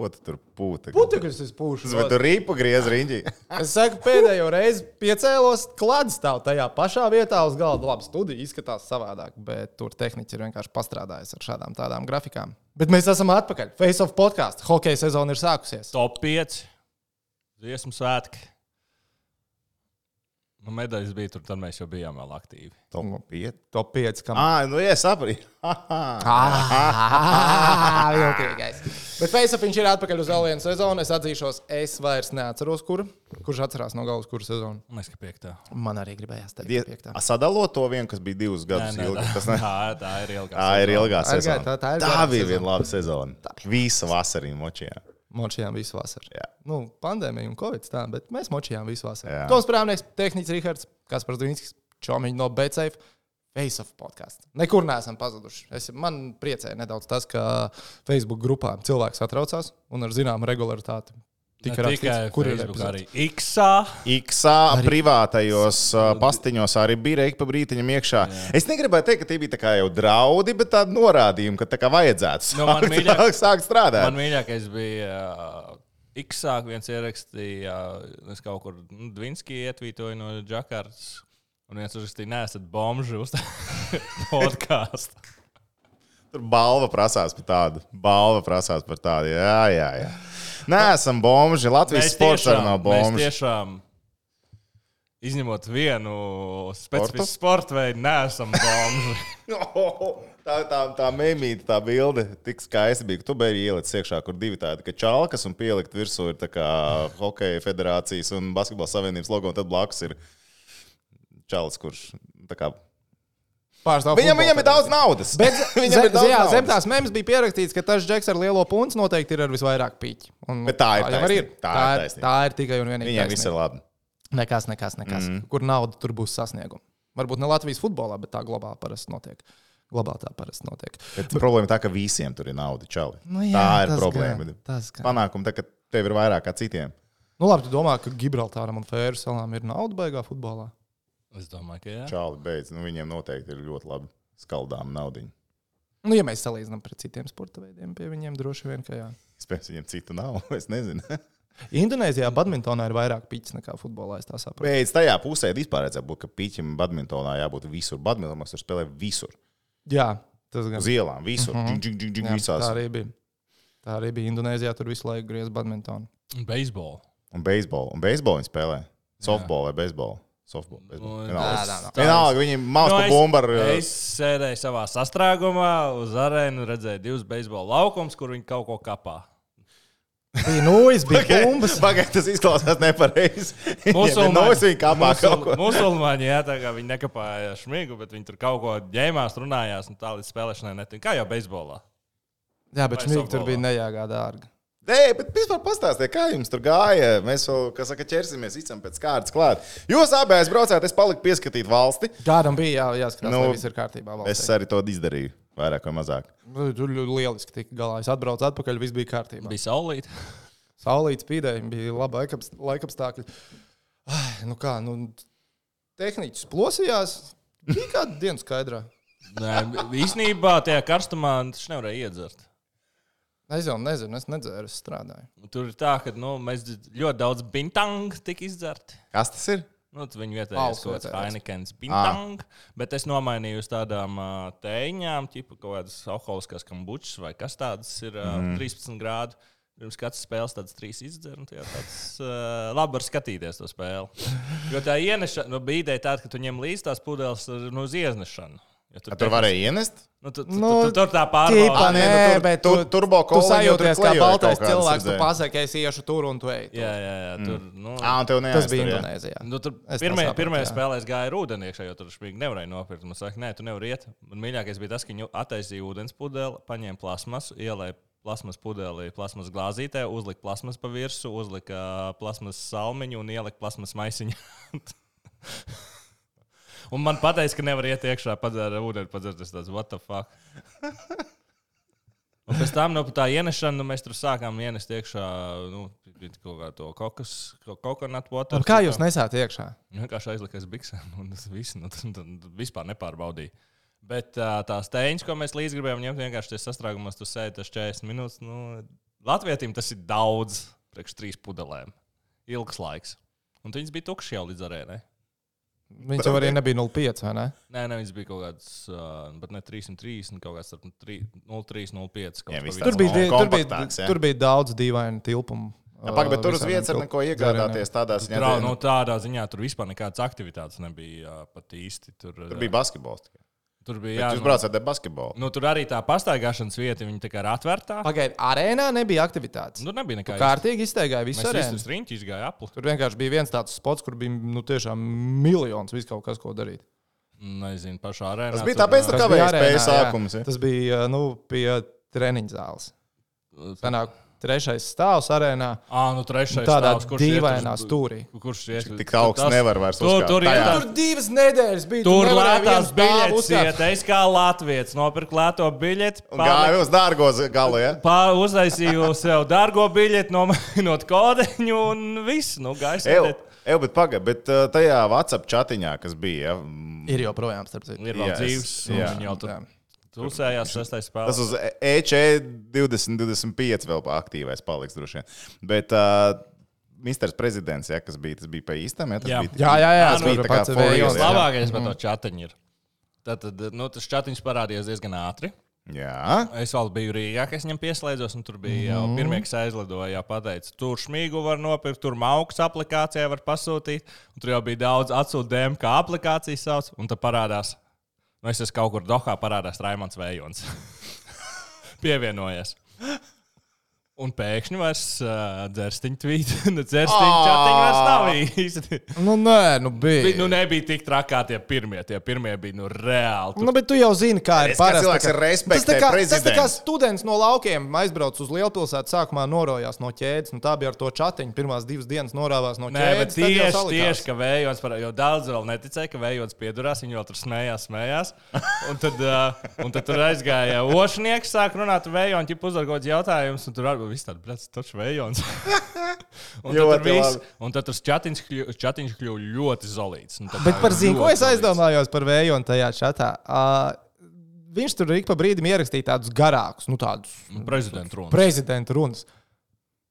Ko tu tur pūti? Putekļus es pūšu. Bet tur rīpa griez riņķī. Es saku, pēdējo reizi piecēlos, klāts stāv tajā pašā vietā uz galda. Labi, studija izskatās savādāk, bet tur tehniķi ir vienkārši pastrādājis ar šādām tādām grafikām. Bet mēs esam atpakaļ. Face of podkāstu. Hokeja sezona ir sākusies. Top 5. Dziesmu svētki. Nu, medaļas bija tur, tad mēs jau bijām vēl aktīvi. Top 5. Top 5. Kam... Ah, nu, ja sapratu. Ah, viltīgais. Bet Faceoff viņš ir atpakaļ uz vēl vienu sezonu. Es atzīšos, es vairs neatceros, kur. Kurš atcerās no galvas, kuru sezonu? Man liekas, ka piektā. Man arī gribējās teikt, piektā. Sadalot to vienu, kas bija divus gadus ilgi. tā, Tas ne... tā, tā ir ilgā. Tā ir ilgā sezona. tā- tā ir tā bija sezona. viena laba sezona. Visa vasarī močījā. Močījām visu vasaru. Jā. Nu, pandēmija un covid tā, bet mēs močījām visu vasaru. Jā. Toms Prāvnieks, tehnicis Rihards, Kaspars Dvīnskis, Čomiņš no Betsafe. Face of podkāstu. Nekur neesam pazuduši. Es, man priecē nedaudz tas, ka Facebook grupā cilvēks atraucās un ar zināmu regularitāti Ne tika tikai rakstīts, kur ir Facebook, epizode. arī X-ā. Iksā privātajos uh, pastiņos arī bija reiki pa brītiņam iekšā. Es negribēju teikt, ka tie bija tā kā jau draudi, bet tādi norādījumi, ka tā kā vajadzētu Nu, man sākt, mīļāk- sākt, strādāt. Man mīļākais bija uh, X-ā, viens ierakstīja, uh, es kaut kur nu, Dvinski ietvītoju no Džakartas. Un viens uzrakstīja, nesat bomži uz podkāstu. Tur balva prasās par tādu. Balva prasās par tādu. Jā, jā, jā. Nē, esam bomži. Latvijas sports arī nav bomži. tiešām, izņemot vienu specifisku sporta veidu, neesam bomži. Tā, tā, tā mēmīte, tā bilde, tik skaista bija, tu biji ielicis iekšā, kur divi tādi, ka čalkas un pielikt virsū ir tā kā hokeja federācijas un basketbola savienības logo, un tad blakus ir čalis, kurš tā kā. Pārstāv Viņam, futbola viņam ir daudz naudas. Bet viņam zem, ir daudz jā, naudas. zem tās mēmas bija pierakstīts, ka tas džeks ar lielo punci noteikti ir ar visvairāk pīķi. Un, Bet tā ir arī taisnība. Tā Tā, ir ir, taisnība. tā ir tikai un vienīgi. Viņam viss ir labi. Nekas, nekas, nekas. Mm. Kur nauda, tur būs sasniegumi. Varbūt ne Latvijas futbolā, bet tā globāli parasti notiek. Globāli tā parasti notiek. Bet problēma ir tā, ka visiem tur ir nauda, čali. Nu jā, tā ir problēma. gan, tas gan. Panākumi, tā, ka tev ir vairāk kā citiem. Nu, labi, tu domā, ka Gibraltāram un Fēru salām ir nauda baigā futbolā? Es domāju, ka jā. Čāli beidz, nu, viņiem noteikti ir ļoti labi skaldām naudiņu. Nu, ja mēs salīdzinām pret citiem sporta veidiem, pie viņiem droši vien, ka jā. Spēc viņiem citu nav, es nezinu. Indonēzijā badmintonā ir vairāk pīķis nekā futbolā. Es tā saprotu. Pēc tajā pusē vispār būt, ka pīķim badmintonā jābūt visur. Badmintonā tur spēlē visur. Jā, tas gan. Uz ielām, visur. Mm -hmm. džing, džing, džing, Jā, visās. tā arī bija. Tā arī bija Indonēzijā. Tur visu laiku griezās badmintonu. Beisbolu. Un beisbolu. Un beisbolu viņi spēlē. Softball vai beisbolu. Softball. Nu, Vienalga. viņi pa es, bumbu es sēdēju savā sastrēgumā uz arēnu, redzēju divus beisbola laukumus, kur viņi kaut ko kapā. Bija nūjas, bija bumbas. Pagaidiet, tas izklausās nepareizi. Musulmaņi- viņa kāpā musul- kaut ko. Musulmaņi, jā, tā kā viņi nekapāja šmigu, bet viņi tur kaut ko ģēmās, runājās, un tā līdz spēlēšanai netika. Kā jau beisbolā. Jā, bet šmīgi tur bija nejāgā dārga. Nē, bet vispār pastāstiet, kā jums tur gāja. Mēs vēl, kā saka, ķersimies īstenībā pēc kārtas klāt. Jūs abi aizbraucāt, es paliku pieskatīt valsti. Kādam bija jā, jāskatās, Nu, vai viss ir kārtībā. Es valstī. arī to izdarīju, vairāk vai mazāk. Nu, Tur lieliski tika galā. Es atbraucu atpakaļ, viss bija kārtībā. Bija saulīt. Saulīts spīdēja, bija laba laikaps- laikapstākļi. Ai, nu kā, nu, tehniķis plosījās. Bija kāda diena skaidrā. Nē, īsnībā tajā karstumā tas nevarēja iedzert. Es jau nezinu, es nedzēru, es strādāju. Tur ir tā, ka nu, mēs ļoti daudz bintangu tika izdzerti. Kas tas ir? Nu, viņi vietējais Alus kaut kāds. Heinekens, Bintang, bet es nomainīju uz tādām uh, tēņām, tipu kaut kādas alkoholiskās kambučas vai kas tādas ir uh, mm. 13 grādu. Pirms katras spēles tādas trīs izdzer, un tajā tāds uh, labi var skatīties to spēli. Jo tā ienešana, nu, bija ideja tāda, ka tu ņem līdzi tās pudeles nu, uz iznešanu. Ja A Tur varēja ienest. Nu, tu, tu, Nu, tu, tu, tur tā pārbauda. nē, nu, tur- bet tur- tu, turbo tu koliņi jau tur sajūties kā baltais kaut cilvēks. Tu pasaki, es iešu tur un tu ej. tur. Jā, jā, jā. Tur, nu, Ā, un tev Tas neaiztur, bija jā? Indonēzijā. Nu, tur pirmajā jā. spēlē es gāju ar ūdeni iekšā, jo tur špīgi nevarēja nopirkt. Man saka, nē, tu nevari iet. Man mīļākais bija tas, ka viņi attaisīja ūdens pudeli, paņēma plasmasu, ielēja plasmas pudeli, plasmas glāzītē, uzlika plasmas pa virsmu, uzlika plasmas salmiņu un ielika plasmas maisiņu. un man pateica, ka nevar iet iekšā, padzēra ūdeni, padzēra tas tāds, what the fuck. Un pēc tam no tā ienešana nu, mēs tur sākām ienest iekšā nu, kaut kā to kokas, kokonatu. Un kā jūs nesāt iekšā? Vienkārši aizlikās biksēm, un tas viss nu, tad, tad vispār nepārbaudīja. Bet tās tēņas, ko mēs līdzi gribējām ņemt, vienkārši tas sastrēgumos, tas 40 minūtes. Nu, Latvijam tas ir daudz priekš trīs pudelēm. Ilgs laiks. Un viņas bija tukšas jau līdz arēnai. Viņš jau arī nebija 0,5 vai ne? Nē, ne, viņas bija kaut kādas, uh, bet ne 330, kaut kāds starp 3 0,3, 0,5. kaut Jā, kas viss pa Tur vidu. bija, tur bija, tur bija daudz dīvainu tilpumu. Jā, Pagaid, bet tur uz vietas ar neko iegādāties tādā ziņā. Trau, ka- nu, tādā ziņā tur vispār nekādas aktivitātes nebija pat īsti. Tur, Tur bija basketbols. tikai. Tur bija Bet jā, Jūs nu, braucat ar basketbolu. nu, tur arī tā pastaigāšanas vieta, viņa tā kā ir atvērtā. Pagaidiet, arēnā nebija aktivitātes. Tur nebija nekā. Kārtīgi izteigāja visu arēnu. uz riņķi izgājām apli. Tur vienkārši bija viens tāds spots, kur bija nu, tiešām miljons visu kaut kas, ko darīt. Nezinu, pašā arēnā. Tas bija tur, tāpēc, ka kā bija arēnā, sākums. ja? Tas bija nu, pie treniņa zāles. Sanāk, trešais stāvs arēnā. Ā, nu trešais Tādā stāvs, kurš dīvainā uz- stūrī. Kurš iet? Tik augsts nevar vairs Tur, uzkāpt. tur, Tajā. iet, Tur divas nedēļas bija. tur lētās biļetes iet. Es kā Latvijas nopirku lēto biļeti. Un gāja uz dārgo z- galu. Ja? Pār uztaisīju sev dārgo biļeti, nomainot kodeņu un viss. Nu, ew, bet pagaidi, bet uh, tajā WhatsApp chatiņā, kas bija, ja, mm, Ir joprojām, starp citu. Ir vēl Yes, dzīves, un jā. jau tur Jā. Tusējās sestais spēlē. tas uz E EC 2025 vēl pa aktīvais paliks droši vien. Bet uh, Misters prezidents, ja, kas bija, tas bija pa īstam, ja, tas Jā. bija. Jā, jā, jā. Tas bija tā pats jā. Labākais par to chatiņu ir. Tad, tad nu, tas chatiņš parādījās diezgan ātri. Jā, Es vēl biju Rīgā, kas viņam pieslēdzos, un tur bija jau pirmie, kas aizlidoja. Jā, pateica, tur šmīgu var nopirkt, tur mauks aplikācijā var pasūtīt. Un tur jau bija daudz atsūtījumi, kā aplikācijas sauc, un tad parādās. Nu, es esmu kaut kur Dohā, parādās Raimons Vējons. Pievienojies. Un pēkšņi vairs uh, dzērstiņa tvīta, nu, dzērstiņa Ā! chatiņa vairs nav īsti. Nu, nē, nu bija. Bija- Nu, nebija tik trakā tie pirmie. Tie pirmie bija nu, reāli. Tur Nu, bet tu jau zini, kā ir Es kā parasti. cilvēks ar respektu Tas tā kā- Tas tā kā students no laukiem aizbrauc uz lielpilsētu, sākumā norojās no ķēdes. Nu, tā bija ar to chatiņu. Pirmās divas dienas norāvās no Nē, bet ķēdes. tad jau tieši, tieši ka vējons, par, jo daudz vēl neticēja, ka vējons piedurās, viņi vēl tur smējās, smējās. Un tad, uh, un tad tur aizgāja ošnieks, sāk runāt ar vējonu, ķip uzdot kaut kāds jautājums, un tur arī viss tāds, blēts, taču vējons. un, tad labi. un tad tas chatiņš kļu- chatiņš kļuva ļoti zolīts. Nu, Bet par zinu, ko es aizdomājos par vējonu tajā čatā. Uh, viņš tur ik pa brīdim ierakstīja tādus garākus, nu, tādus Prezidenta runa. prezidenta runas.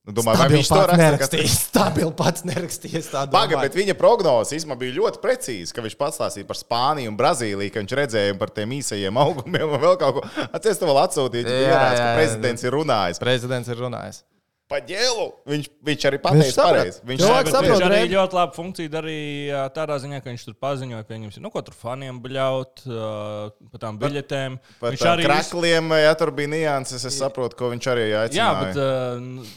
Nu, domāju, vai viņš to nerakstījis. Stabili pats Pagaid, domāju. bet viņa prognozes īstenībā bija ļoti precīza, ka viņš pastāstīja par Spāniju un Brazīliju, ka viņš redzēja par tiem īsajiem augumiem un vēl kaut ko. Atcerieties, to vēl atsūtīja, Jā, ja ierāds, jā, ka jā. prezidents ir runājis. Prezidents ir runājis. Pa ģēlu! Viņš, viņš arī pateica pareizi. Viņš Jā, saprot, viņš arī ļoti labu funkciju darīja tādā ziņā, ka viņš tur paziņoja, pieņemsim, nu, ko tur faniem bļaut uh, par tām biļetēm. Par viņš tām arī krakliem, ja tur bija nianses, es saprotu, ko viņš arī Jā, aicināja. bet uh,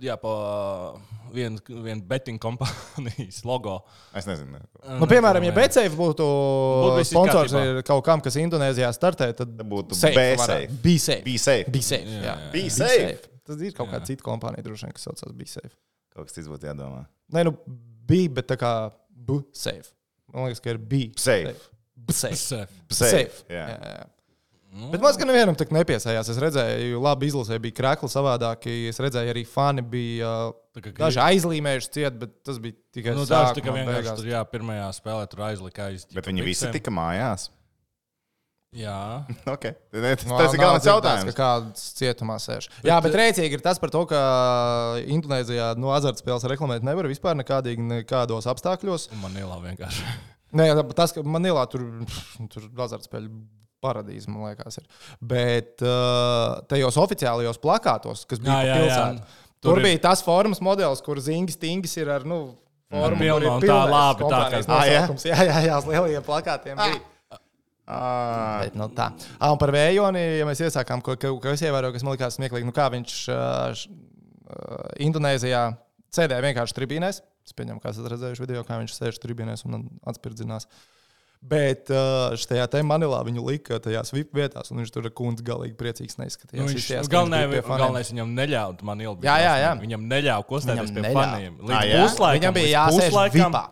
jā, pa vienu vien betting kompānijas logo. Es nezinu. Nu, piemēram, ja Betsafe būtu viss sponsors kaut kam, kas Indonēzijā startē, tad Tad būtu jā. Be safe. Tas ir kaut kāda cita kompānija, droši vien, kas saucās B-Safe. Kaut kas cits būtu jādomā. Nē, nu, B, bet tā kā B-Safe. Man liekas, ka ir B. Safe. B-Safe. Jā. Bet man skan, nevienam tā nepiesājās. Es redzēju, labi izlasē bija krākli savādāki. Es redzēju, arī fani bija Tā kā- daži aizlīmējuši ciet, bet tas bija tikai Nu, daži tikai vienkārši tur, jā, pirmajā spēlē tur aizlika aiz. Bet viņi visi tika mājās. Jā. Okay. Ne, Tas, Nu, tas ir galvenais jautājums. Ka kāds cietumā sēž. Bet, Jā, bet rēcīgi ir tas par to, ka Indonēzijā no azartspēles reklamēt nevar vispār nekādīgi, nekādos apstākļos. Un man ielā vienkārši. Nē, tas, ka Manilā tur, tur azartspēļu paradīze, man liekas, ir. Bet uh, tajos oficiālajos plakātos, kas bija Jā, jā, pa jā. Tur tur ir- bija tas formas modelis, kur zingas stingis ir ar, nu, formu, pilno, kur ir un tā pilnais labi, tā kā- kompānijas Ah, jā? nosaukums. Jā, jā, jā, uz lielajiem plakātiem bija. Ah, Bet, nu, tā. Ah, un par vējoni, ja mēs iesākām, ko, ko, ko es ievēroju, kas man likās smieklīgi, nu, kā viņš uh, š, uh, Indonēzijā sēdēja vienkārši tribīnēs. Es pieņemu, ka esat redzējuši video, kā viņš sēž tribīnēs un atspirdzinās. Bet uh, šajā te Manilā viņu lika tajās VIP vietās, un viņš tur kundze galīgi priecīgs neizskatījās. Nu, viņš, Izskatījās, ka galvenais, viņš bija galvenais viņam neļāva man ielbūt. Jā, jā, jā. Viņam neļāva kustēties pie neļāva. faniem. Līdz jā? puslaikam. Viņam bija jāsēž VIPā.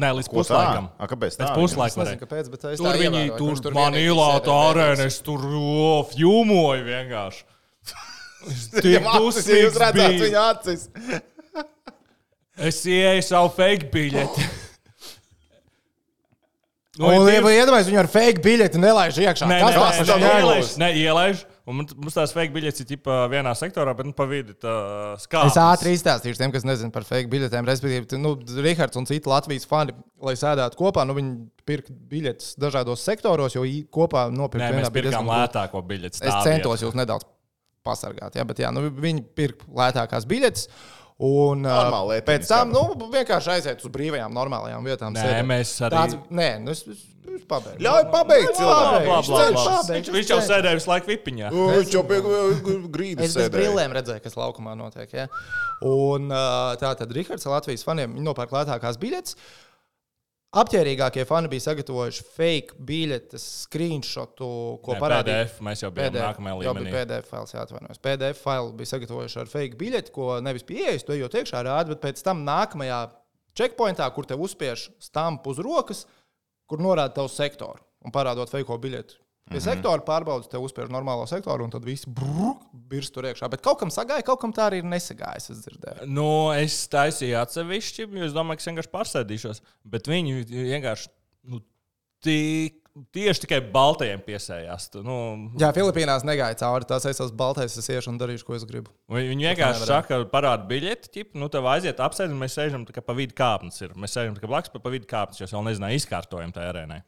Nē, līdz ko tā? puslaikam. A, kāpēc tā? Pēc puslaika nezinu, kāpēc, bet es Tur tā viņi ievēroju, tur, viņš man vienīgi ielāta sēdēja arēna, es tur o, filmoju vienkārši. Tik Viņam acis, ja jūs redzat viņa acis. Es ieeju savu fake biļeti. Nu, Un, ja iedomājieties, viņu ar fake biļeti nelaiž iekšā. Nē, nē, nē, nē, ielaiž, nē, ielaiž. un mums- tās fake biļetes ir ģipā vienā sektorā, bet nu, pa vidu tā skāpjas. Es ātri izstāstīšu tiem, kas nezina par fake biļetēm. Respektīvi, nu, Rihards un citi Latvijas fani, lai sēdētu kopā, nu, viņi pirka biļetes dažādos sektoros, jo kopā nopirkt Nē, vienā grūti. lētāko biļeti. Es centos jūs nedaudz pasargāt, jā, bet jā, nu, viņi pirka lētākās biļetes. Un Normāli pēc tam nu, vienkārši aiziet uz brīvajām, normālajām vietām. Nē, sēdēt. mēs arī- Tāds, nē, nu, es, es, pabeigšu. Ļauj pabeigt cilvēku. Viņš jau sēdēja visu laiku vipiņā. Viņš jau pie grīdas Es bez brillēm redzēju, kas laukumā notiek. Ja? Un tā tad Rahards Latvijas faniem nopērk lētākās biļetes. Apģērbīgākie fani bija sagatavojuši fake biļetes, screenshotu, ko Nē, parādīja. PDF mēs jau bijām nākamajā jau bija līmenī. PDF fails, jāatvainojas. PDF failu bija sagatavojuši ar fake biļeti, ko nevis pieejas, to ejot iekšā rāda, bet pēc tam nākamajā checkpointā, kur te uzspiež stampu uz rokas, kur norāda tavu sektoru un parādot fake biļeti. Pie mm -hmm. sektora pārbaudas, te uzspiež normālo sektoru, un tad viss birst tur iekšā. Bet kaut kam sagāja, kaut kam tā arī ir nesagājis. Es dzirdēju. Nu, es taisīju atsevišķi, jo es domāju, ka es vienkārši pārsēdīšos. Bet viņi vienkārši nu, tī, tieši tikai baltajiem piesējās. Tu, Nu, Jā, Filipīnās negāja cauri. Tās es esmu baltais, es iešu un darīšu, ko es gribu. Viņi vienkārši saka, parāda biļeti, ķip, nu, tev aiziet apsēst, un mēs sēžam tā kā pa vidu kāpnes. Ir. Mēs sēžam tā kā blakus, pa vidu kāpnes, jo es vēl nezināju, izkārtojam tajā arēnā.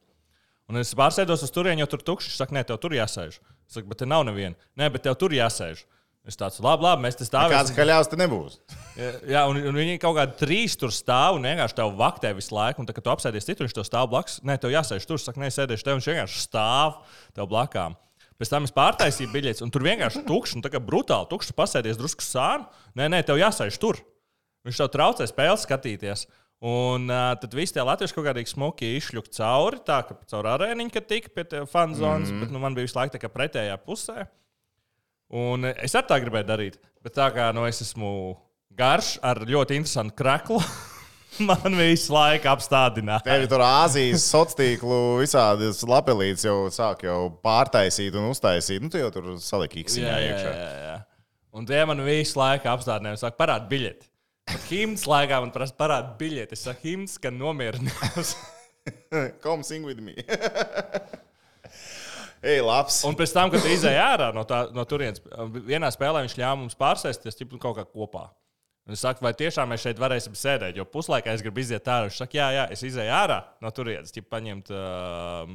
Un es pārsēdos uz turieni, jo tur tukšs. Saka, nē, tev tur jāsēž. Es saku, bet te nav neviena. Nē, bet tev tur jāsēž. Es tāds, labi, labi, mēs te Kāds stāvam. kaļāvs te nebūs? Jā, un, un viņi kaut kādi trīs tur stāv un vienkārši tev vaktē visu laiku. Un, tā, kad tu apsēdies citur, viņš tev stāv blakus. Nē, tev jāsēž tur. Saka, nē, sēdēšu tev. Viņš vienkārši stāv tev blakām. Pēc tam es pārtaisīju biļetes, un tur vienkārši tukšs, un tā kā brutāli tukšs, tu pasēdies drusku sānu. Nē, nē, tev jāsēž tur. Viņš tev traucē spēli skatīties. Un uh, tad viss tie latvieši kaut kādīgi smuki izšļuka cauri, tā kā caur arēniņu, kad tika pie fanu zonas, mm. bet nu, man bija visu laiku tā kā pretējā pusē. Un es arī tā gribēju darīt, bet tā kā nu, es esmu garš ar ļoti interesantu kraklu, man visu laiku apstādināja. Tevi tur Āzijas sociālo tīklu visādas lapelītes jau sāk jau pārtaisīt un uztaisīt. Nu, tu jau tur saliki īksiņā iekšā. jā, jā. Un tie man visu laiku apstādināja, saka, parādi biļeti. Himns laikā man prasa parādi biļeti. Es saku, himns, ka nomierinās. Come sing with me. Ej, labs. Un pēc tam, kad izēja ārā no, tā, no turienes, vienā spēlē viņš ļāva mums pārsēsties ķip, kaut kā kopā. Un es saku, vai tiešām mēs šeit varēsim sēdēt, jo puslaikā es gribu iziet ārā. Viņš saka, jā, jā, es izēju ārā no turienes, ķip, paņemt, uh,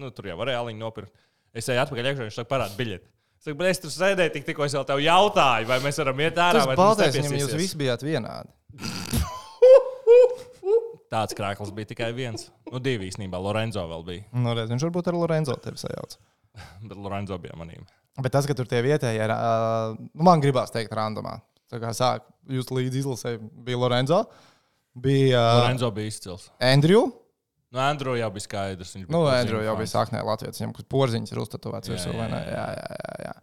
nu, tur jau varēja aliņu nopirkt. Es eju atpakaļ iekšā, viņš saka, parādi biļeti. Saku, bet es tur sēdēju, tik, tikko es vēl tev jautāju, vai mēs varam iet ārā. Tas baltais, viņam jūs visi bijāt vienādi. Tāds krāklis bija tikai viens. Nu, divi īstenībā. Lorenzo vēl bija. Nu, redz, viņš varbūt ar Lorenzo tevi sajauc. Bet Lorenzo bija manīm. Bet tas, ka tur tie vietējie, ir, uh, man gribās teikt, randomā. Tā kā sāk, jūs līdzi izlasē, bija Lorenzo, bija uh, Lorenzo bija izcils. Andrew. Nu, Andrew jau bija skaidrs. viņš bija Nu, Andrew jau bija sāknē Latvijas, viņam kas porziņš ir Jā, virsū, Jā, jā, jā. jā.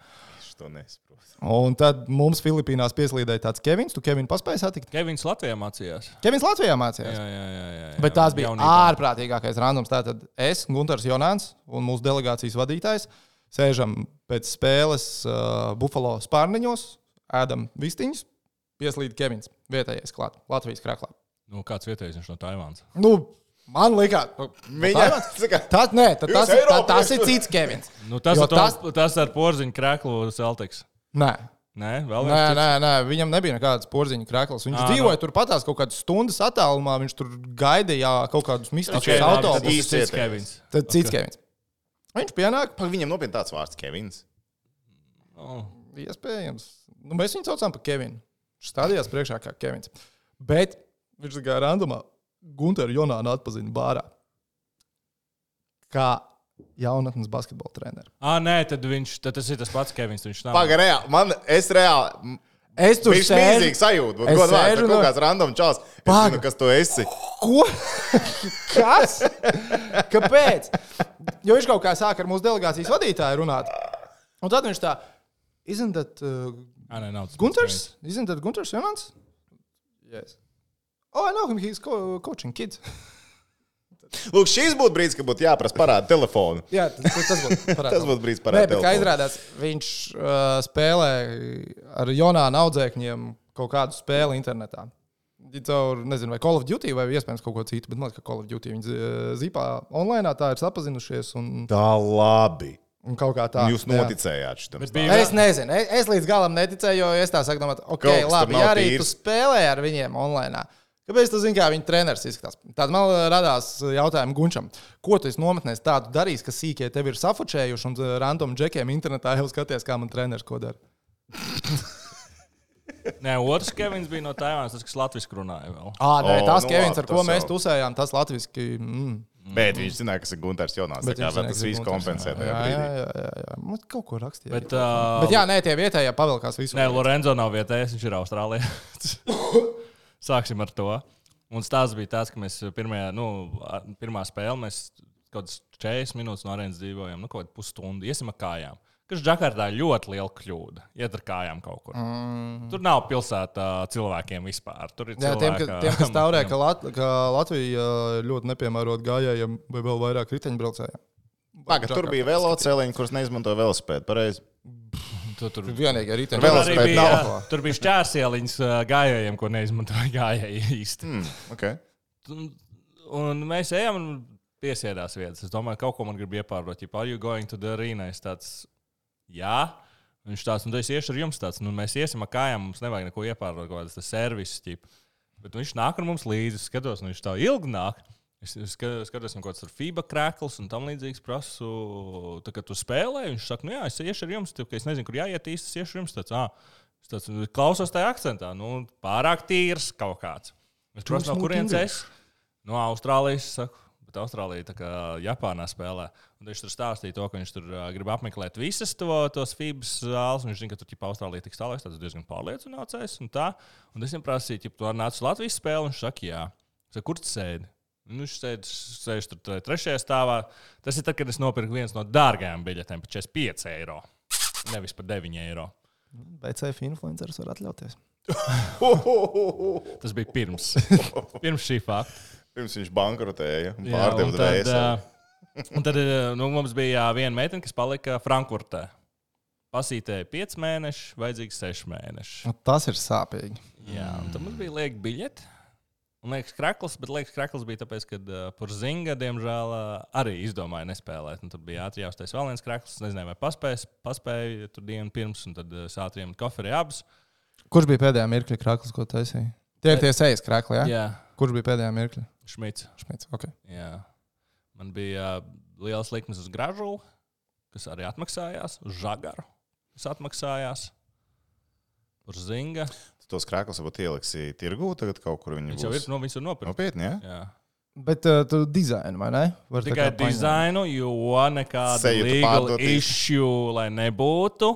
Es to nesaprotu. Un tad mums Filipīnās pieslīdēja tāds Kevins. Tu Kevinu paspēji satikt? Kevins Latvijā mācījās. Kevins Latvijā mācījās. Jā, jā, jā. jā, jā. Bet tās bija Jaunībā. ārprātīgākais randoms. Tātad es, Gunārs Jonāns un mūsu delegācijas vadītājs sēžam pēc spēles uh, Buffalo spārniņos, ēdam vistiņus, pieslīd Kevins, vietējais klāt, Latvijas krāklā. Nu, kāds vietējais viņš no Taivānas? Nu, man likās, nu, Viņa saka, tas, nē, tad, tas, tā, tas ir cits Kevins. Nu, tas, ar to, tas- tas... ar porziņu krēklu Celtics. Nē. Nē, vēl Nē, viens cits? nē, nē, viņam nebija nekādas porziņa krāklis. Viņš Ā, dzīvoja nu. tur patās kaut kādas stundas attālumā. Viņš tur gaidīja kaut kādus mistiskus Okay, autobusus. tas ir cits. Kevins. Tad cits Ok. Kevins. Viņš pienāk, Pak, viņam nopietni tāds vārds - Kevins. Oh. iespējams. Nu, mēs viņu saucam par Kevinu. Viņš stādījās priekšā kā Kevins. Bet viņš gāja randomā. Gunteru Jonānu atpazina bārā. Kā jaunatnes basketbola treneris. Ah, nē, tad viņš tad tas ir tas pats Kevins. Viņš nav. Pagaidām, reāli. Man, es reāli. Es tur sēžu. mīlīgs sajūta. Es Godvārds, sēžu kaut no- kāds random čels. Es zinu, kas tu esi. Ko? Kas? Kāpēc? Jo viņš kaut kā sāk ar mūsu delegācijas vadītāju runāt. Un tad viņš tā, isn't that uh, Gunters? Isn't that Gunters Jonans? Yes. Oh, I know him. He's co coaching kids. Lūk, šis būtu brīdis, kad būtu jāprasa parādīt telefonu. Jā, tas, tas būtu parādās. Tas būtu brīdis Nē, parādīt bet kā izrādās, viņš uh, spēlē ar Jonānu audzēkņiem kaut kādu spēli internetā. Caur, nezinu, vai Call of Duty vai iespējams kaut ko citu, bet man liekas, ka Call of Duty viņi zi- zipā online tā ir sapazinušies. Un, Tā labi. Un kaut kā tā. Jūs jā. noticējāt šitam. Bija- Es nezinu, es, es līdz galam neticēju, jo es tā saku, domāt, ok, Kaut labi, ja arī tu spēlē ar viņiem online. Kāpēc zini, kā viņa treneris izskatās? Tad man radās jautājums Gunčam, ko tu esi nometnēs tādu darījis, ka sīkie tevi ir safučējuši un uh, random džekiem internetā jau skaties, kā man treneris ko dara. Nē, otrs Kevins bija no Taivānas, tas, kas latviešu runāja vēl. Ah, nē, tas nu Kevins, ar ko tas mēs jau. tusējām, tas latviski. Mm. Bet viņš zināja, kas ir Gunārs Jonās. Tā kā tas ka viss kompensē Jā, jā, jā, jā, jā. Man kaut ko rakstīja. Bet, Bet, uh, bet jā, nē, tie vietējie pavilkās visu. Nē, Lorenzo nav vietējais, viņš ir Austrālijā. Sāksim ar to. Un stāsts bija tāds, ka mēs pirmajā, nu, pirmā spēlē, mēs kaut kādas 40 minūtes no arēnas dzīvojam, nu, kaut kādu pusstundu iesim ar kājām. Kas Džakartā ir ļoti liela kļūda. Iet ar kājām kaut kur. Mm. Tur nav pilsētā cilvēkiem vispār. Tur ir Jā, tiem, cilvēki, ka, tiem, kas taurē, ka, Lat ka Latvija uh, ļoti nepiemērot gājējiem vai vēl vairāk riteņbraucējiem. Pagaidā, tur bija velosipēdiņi, kurus neizmantoja velosipēdu. Pareizi. Tu, tur, Vienīgā tur, riteņa Vēl bija, nav. tur bija šķērsieliņas gājējiem, ko neizmantoja gājēji īsti. Mm, okay. Un, un mēs ejam un piesēdās vietas. Es domāju, kaut ko man grib iepārot. Ja are you going to the arena? Es tāds, jā. Viņš tāds, nu, es iešu ar jums tāds, nu, mēs iesim ar kājām, mums nevajag neko iepārot, kaut kādas servises. ķip. Bet viņš nāk ar mums līdzi, skatos, nu, viņš tā ilgi nāk. Es es ska- skatos, nu, kāds ir FIBA krēkls un tam līdzīgs prasu. Tā kā tu spēlē, viņš saka, nu, jā, es iešu ar jums, tā, es nezinu, kur jāiet īsti, es iešu ar jums. Tāds, ah, es tāds, klausos tajā akcentā, nu, pārāk tīrs kaut kāds. Es prasu, no kurienes es? No Austrālijas, saku. Bet Austrālija tā kā Japānā spēlē. Un viņš tur stāstīja to, ka viņš tur grib apmeklēt visas to, tos FIBS zāles. Viņš zina, ka tur ķipa, Austrālija tiks tālāk. Tas diezgan pārliecināts. Un, tā. un es viņam prasīju, ja tu nāc uz Latvijas spēli, un viņš saka, jā. Es saku, kur tu sēdi? Nu, viņš sēž, sēž tur tajā trešajā stāvā. Tas ir tad, kad es nopirku viens no dārgajām biļetēm par 45 eiro. Nevis par 9 eiro. BCF influenceris var atļauties. Tas bija pirms, pirms šī fakta. Pirms viņš bankrotēja un pārdeva ā, un tad nu, mums bija viena meitene, kas palika Frankfurtē. Pasītēja 5 mēnešus, vajadzīgs 6 mēnešus. Nu, tas ir sāpīgi. Jā, un tad mums bija lieka biļete. Un liekas, krakls, bet liekas, krakls bija tāpēc, ka uh, Purzinga, diemžēl, uh, arī izdomāja nespēlēt. Un tad bija ātrākais vēl viens krakls. Es nezināju, vai paspējas, paspēja tur dienu pirms, un tad uh, sātriem koferi abus. Kurš bija pēdējā mirkļa krāklis, ko taisīja? Tie ir tie sejas krākli, jā? Jā, Kurš bija pēdējā mirkļa? Šmits. Šmits. Okay. Jā. Man bija uh, liels likmes uz gražulu, kas arī atmaksājās, uz žagaru, kas atmaksājās. Purzinga. Tu tos krāklus varbūt ieliksi tirgū, tagad kaut kur viņi jau ir, no, viņš ir nopirkts. Nopietni, jā? Jā. Bet uh, tu dizaini, vai ne? Var Tikai dizainu, jo nekāda legal issue, lai nebūtu.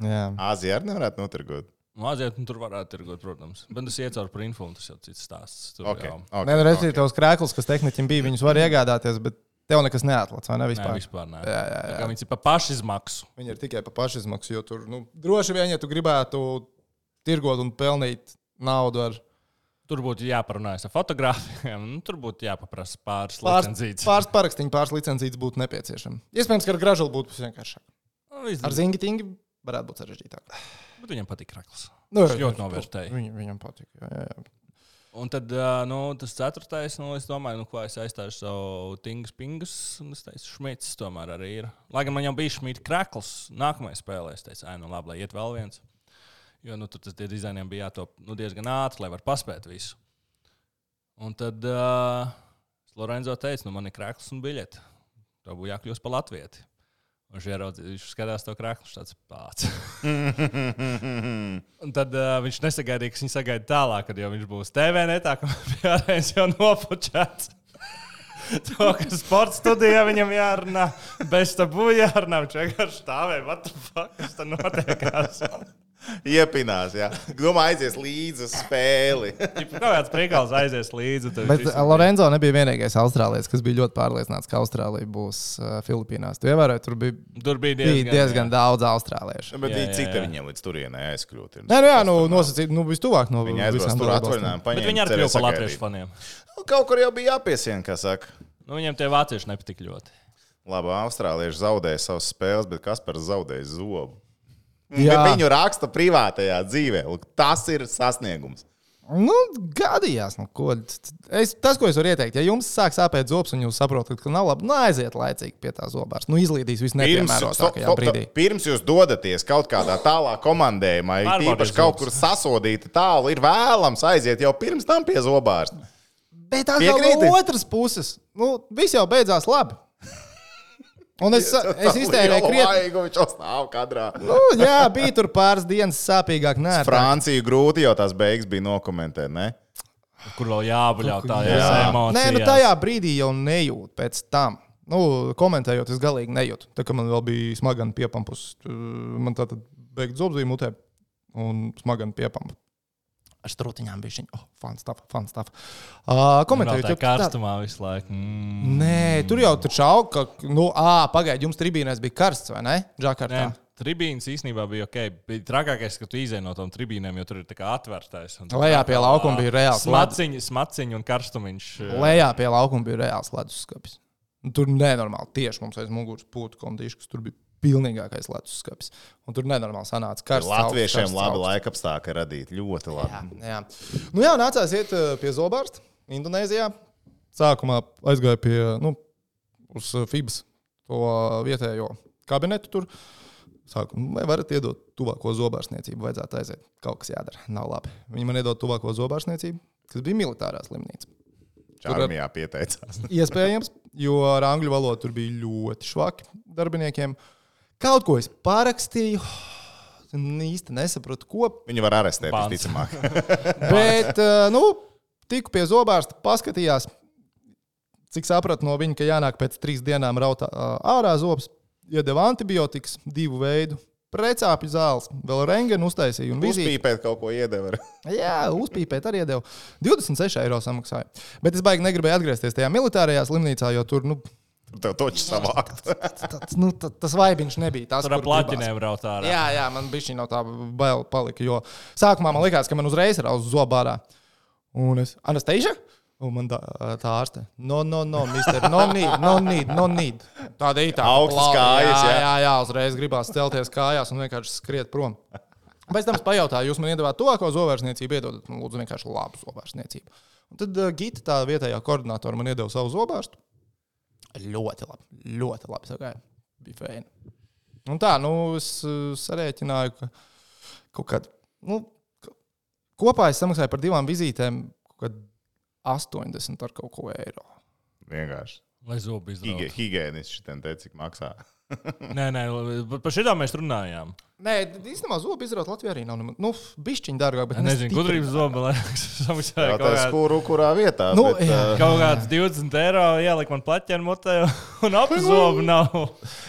Jā. Āzija arī nevarētu notirgot. Mākslinieks nu, tur varētu tirgot, protams. Bet tas iet cauri un tas jau cits stāsts. Tur Okay. jau- Okay. Nē, nu, reizē tos krāklus, kas tehniķim bija, viņus var iegādāties, bet tev nekas neatlaiž, vai ne? Nē, Vispār. vispār nē. Jā, jā, Tā jā. kā Viņš ir pa pašizmaksu. Viņi ir tikai par pašizmaksu, jo tur nu, droši vien, ja tu gribētu tirgot un pelnīt naudu ar Tur būtu jāparunājas ar fotogrāfiem. Nu, tur būtu jāpaprasa pāris licencītas. pāris parakstīņu, pāris licencītas būtu nepieciešama. Iespējams, ka ar gražulu būtu vienkāršāk. Nu, Ar zingi tingi varētu būt sarežģītāk. Bet viņam patīk rakls. Nu, Viņš ļoti novērtēja. Viņam, viņam patīk. Jā, jā, jā. Un tad nu, tas ceturtais, nu, es domāju, nu, ko es aizstāšu savu tingus, pingus. Un es teicu, šmits tomēr arī ir. Lai gan man jau bija šmita krakls, nākamajā spēlē es teicu, ai, nu labi, lai iet vēl viens. Jo nu, tur tas dizainiem bija jātop nu, diezgan ātri, lai varētu paspēt visu. Un tad uh, Lorenzo teica, nu, man ir krakls un biļete. Tev būtu jākļūst par latvieti. Un viņš ieraudzīja, viņš skatās to krāklu, viņš tāds pats. Un tad uh, viņš nesagaidīja, ka viņš sagaida tālāk, kad jau viņš būs TV netā, ka pierādījis jau nopučēts. To, ka sporta studijā viņam jārunā, bez tabu jārunā. Viņš vienkārši stāvēja, what the fuck, kas tur notiekās. Iepinās, jā. Domā, aizies līdzi spēli. Kaut kāds priekals aizies līdzi. Bet viss- Lorenzo nebija vienīgais austrālietis, kas bija ļoti pārliecināts, ka Austrālija būs uh, Filipīnās. Tu ievēroji, tur bija, Tur bija bija diezgan, diezgan daudz austrāliešu. Bet Jā, jā, jā, cik jā. viņiem līdz turienei aizkļūt? Nē, nu jā, nu, nosacīt, nu, vistuvāk no Viņi aizbrauc tur atvaļinājumu, viņi arī kļuva par latviešu faniem. Nu, Kaut kur jau bija jāpiesien, kā saka. Nu, viņiem tie vācieši nepatīk ļoti. Labi, austrālieši zaudēja savas spēles, bet kas par zaudēja zobu? Bet viņu raksta privātajā dzīvē. Tas ir sasniegums. Nu, gadījās, nu, ko. Es, tas, ko es varu ieteikt, ja jums sāk sāpēt zobs un jūs saprotat, ka nav labi, nu aiziet laicīgi pie tā zobārs. Nu, izlīdīs visnepiemērotākajā brīdī. pirms jūs dodaties kaut kādā tālā komandējumā, ja īpaši kaut kur sasodīti tālu, ir vēlams aiziet jau pirms tam pie zobārsta. Bet atkal Piekrīti? no otras puses, nu, viss jau beidzās labi. Un es, es iztērēju krietni. Viņš jau stāv kadrā. Nu, jā, bija tur pāris dienas sāpīgāk. Nē, Franciju grūti jau tās beigas bija nokomentēt, ne? Kur vēl jābuļauj Jā. tādās emocijās. Nē, nu tajā brīdī jau nejūt pēc tam. Nu, komentējot, es galīgi nejūtu. Tā kā man vēl bija smagani piepampus, man tā tad beigts zobzī mutē un smagani piepampu. Ar strūtiņām bija viņa. Oh, fun stuff, fun stuff. Uh, komentējot, Tā jau tā- karstumā visu laiku. Mm. Nē, tur jau taču aug, ka, nu, ā, pagaidi, jums tribīnēs bija karsts, vai ne? Džakartā. Nē, tribīnas īstenībā bija ok. Bija trakākais, ka tu izēji no tām tribīnēm, jo tur ir tā kā atvērtais. tur Lejā tā pie kā laukuma bija reāls Smaciņi, smaciņi un karstumiņš. Lejā pie laukuma bija reāls leduskapis. Tur nenormāli tieši mums aiz muguras pūta kondīšs, kas tur bija pilnīgākais leduskapis. Un tur nenormāli sanāca karsts. Latviešiem augsts, labi karsts, laika apstākļi radīt. Ļoti labi. augsts. Jā, nu jā, nācās iet uh, pie zobārsta Indonēzijā. Sākumā aizgāju pie, nu, uz uh, FIBS to vietējo kabinetu tur. Sāku, vai varat iedot tuvāko zobārstniecību? Vajadzētu aiziet. Kaut kas jādara. Nav labi. Viņi man iedod tuvāko zobārstniecību, kas bija militārā slimnīca. Čārmijā pieteicās. Iespējams, jo ar angļu valodu tur bija ļoti švaki darbiniekiem. Kaut ko es pārakstīju, īsti nesapratu, ko. Viņu var arestēt, visticamāk. Bet, eh, nu, tiku pie zobārsta, paskatījās, cik sapratu no viņa, ka jānāk pēc trīs dienām raut ā, ārā zobs. Iedeva antibiotikas, divu veidu, precāpju zāles, vēl rengenu uztaisīju. Uzpīpēt kaut ko iedeva. Jā, uzpīpēt arī iedeva. 26 eiro samaksāja. Bet es baigi negribēju atgriezties tajā militārajā slimnīcā, jo tur, nu, Tev toķis savākt. tāds, nu, tas vaibiņš nebija. Tas, Tur ar plaķinēm braukt ārā. Jā, jā, man bija šī no tā baila palika. Jo sākumā man likās, ka man uzreiz ir uz zobārā. Un es Anastasia? Un man tā, tā ārste. No, no, no, mister, no need, no need, no need. Tāda ir tā. Augstas kājas, jā, jā. jā, jā, uzreiz gribās celties kājās un vienkārši skriet prom. Pēc tam es pajautāju, jūs man iedavāt tuvāko zobārstniecību, iedodat man lūdzu vienkārši labu zobārstniecību. Un tad uh, Gita, tā vietējā koordinātora, man iedeva savu zobārstu. Ļoti labi, ļoti labi sagāja. Bija fēni. Un tā, nu, es uh, sarēķināju, ka kaut kādā, nu, kopā es samaksāju par divām vizītēm kaut kādu 80 ar kaut ko eiro. Vienkārši. Lai Hige- izdarītu. Higiēnists šitien teica, cik maksā. Nē, nē, par- šitām mēs runājām. Nē, īstenībā zobu izdarot Latvijā arī nav. Nu, bišķiņi dārgāk, bet nezinu, gudrības zobi, lai samaksāja Jā, kaut tas kādu- kuru, kurā vietā. Nu, bet, uh, kaut kāds 20 eiro ielikt man plaķēnu mutē, un ap zobu nav.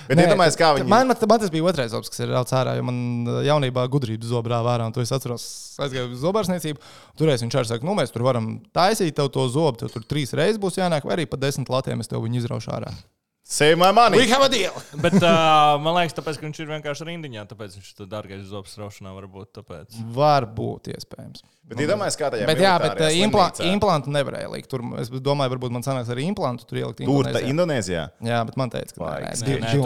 bet iedomājieties, kā viņi. Man, man, man tas bija otrais zobs, kas ir rauts ārā, jo man jaunībā gudrības zobrā vārā, un to es atceros, aizgāju uz zobārstniecību. Turēs viņš arī saka, nu, mēs tur varam taisīt tev to zobu, tev tur trīs reizes būs jānāk, vai arī pa desmit latiem es tev viņu izraušu ārā. Save my money! We have a deal! Bet uh, man liekas, tāpēc, ka viņš ir vienkārši rindiņā, tāpēc viņš ir dārgais zobs raušanā varbūt. Tāpēc. Var būt iespējams. Bet iedomājieties, kā tajā Bet, jā, bet uh, impla implantu nevarēja likt. Tur, es domāju, varbūt man sanāks arī implantu tur ielikt. Tur, tā Indonēzijā. Jā, bet man teica, ka nē,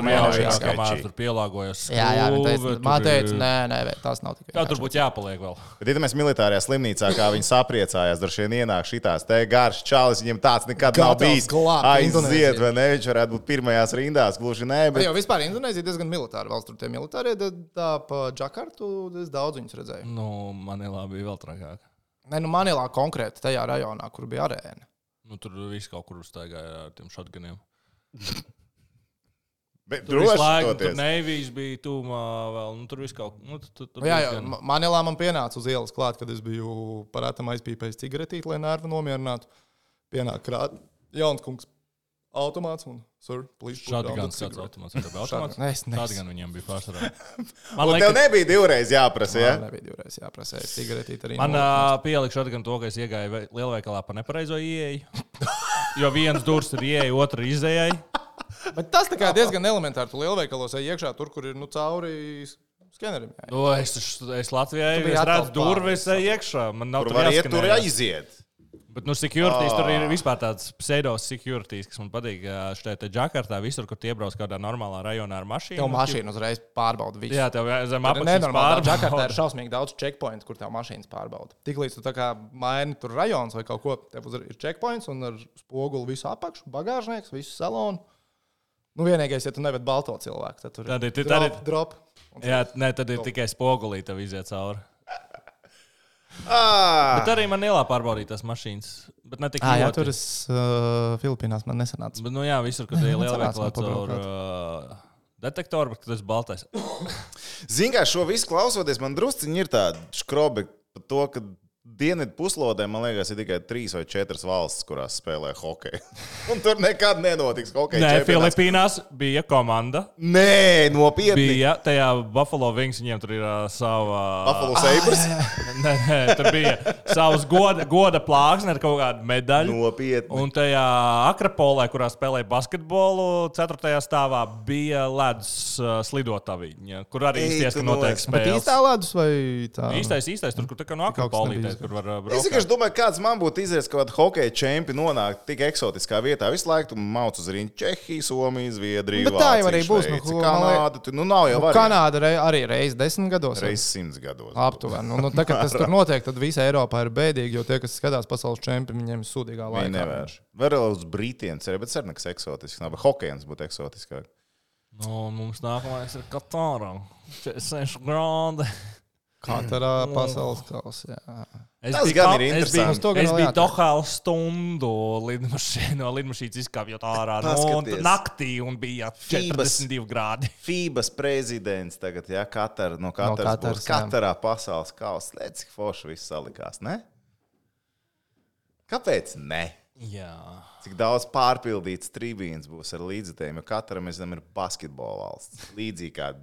mēneši jāsaka, jāsaka. kamēr tur pielāgojas. Jā, jā, man teica, man teica, nē, nē, nē, tas nav tikai. Jā, tur būtu jāpaliek vēl. Bet iedomājieties, militārajā slimnīcā, kā viņi sapriecājās, droši vien ienāk šitās te garš čalis, viņiem tāds nekad nav bijis. Aiziet, vai ne? Viņš varētu būt pirmajās rindās, gluži nē, Bet jau vispār Indonēzija diezgan militāra valsts. Tur tie militārie, tad tā pa Džakartu es daudz viņus redzēju. Nu, Manilā bija vēl trakāk. Nē, nu Manilā konkrēti tajā rajonā, kur bija arēna. Nu, tur viss kaut kur uztaigāja ar tiem šatganiem. bet Tur laiku tur toties. Neivijas bija tūmā vēl. Nu, tur viss kaut nu, tur, tur, tur Nu, jā, jā, Ma- Manilā man pienāca uz ielas klāt, kad es biju parātam aizpīpējis cigaretīti, lai nervu nomierinātu. Pienāk krāt, jauns kungs, automāts un sir, please. put down Šādi the gan tāds automāts. Tā automāts. Nē, es nezinu. gan viņiem bija pārsvarā. Man tev liekas, nebija divreiz jāprasa, ja? Man nebija divreiz jāprasa cigaretīti arī. man uh, pielika šādi gan to, ka es iegāju ve- lielveikalā pa nepareizo ieeju. Jo viens durvis ir ieeja, otra izējai. Bet tas tā kā diezgan elementāri. Tu lielveikalos ej iekšā, tur, kur ir nu, cauri skenerim. Jā. Nu, es, es Latvijā es redzu durvis ej iekšā. Man nav Tur tur var iet, tur jāskanējas. Bet, nu, securities oh. tur ir vispār tāds pseido-securities, kas man patīk. ā, Šeit te Džakartā visur, kur tie brauc kādā normālā rajonā ar mašīnu. Tev mašīna uzreiz pārbauda visu. Jā, tev zem apakšas nenormāli. Džakartā ir pārbauda. šausmīgi daudz checkpoints, kur tev mašīnas pārbauda. Tiklīdz tu tā kā maini tur rajonus vai kaut ko, tev ir checkpoints un ar spoguli visu apakšu, bagāžnieks, visu salonu. Nu, vienīgais, ja tu nevēt balto cilvēku, tad tur Tad ir- drop, ir- drop. Jā, nē, tad ir tikai spogulī, tev iziet cauri. Ah, Bet arī man ielā pārbaudīt tās mašīnas. Bet ne tik Ah, jā, tur es uh, Filipīnās man nesanāca. Bet, nu, jā, visur, kur Jā, ir man liela sanāca man veikalā caur uh, detektoru, bet tas ir baltais. Ziniet, kā šo visu klausoties, man drusciņi ir tāda skrobi par to, ka dienvidu puslodē, man liekas, ir tikai trīs vai četras valstis, kurās spēlē hokeju. Un tur nekad nenotiks hokeja. Nē, čempionāts. Filipīnās bija komanda. Nē, nopietni. Bija tajā Buffalo Wings, viņiem tur ir uh, sava. Buffalo Sabres. Nē, nē, tur bija savs goda, goda plāksne ar kaut kādu medaļu. Nopietni. Un tajā Akropolē, kurā spēlēja basketbolu, 4. stāvā bija ledus uh, slidotavīņa, kur arī tu ka notiek spēles. īstā ledus vai tā? Īstais, īstais, tur, kur tā kā no Kaut nebija kur var uh, Es braukt. vienkārši domāju, kāds man būtu izdevies, ka hokeja čempions nonākt tik eksotiskā vietā. Visu laiku tu mauc uz rīņķa Čehiju, Somiju, Zviedriju. Bet tā jau arī būs, nu, Šveici, man Kanāda. Tu, nu, nav jau Nu. Kanāda rei, arī reizes desmit gados. Reizes simts gados. Aptuveni. Nu, nu, tā, kad tas tur notiek, tad visa Eiropa ir bēdīga, jo tie, kas skatās pasaules čempionu, viņiem ir sūdīgā Viņi laikā. nevērš. Vēl uz brītiem cerēja, bet cerams, ka eksotisks nav. Bet hokejs būtu eksotiskāk. Nu, mums nākamais ir Katāra. 46 grādi. Katrā pasaules kausā. Es Tas biju, gan ir es biju, interesanti. To gan es biju. Dohāla stundu lidmašīnā, no lidmašīnas izkāpjot ārā no naktī un bija Fības. 42 grādi. FIBAS prezidents tagad, ja Katar, no Kataras, no Kataras, būs katrā pasaules kausā. Redz, cik forši viss salikās, ne? Kāpēc ne? Jā. Cik daudz pārpildīts trījums būs ar līdzekļiem, jo katra mēs zinām, ir basketbola valsts. Līdzīgi kā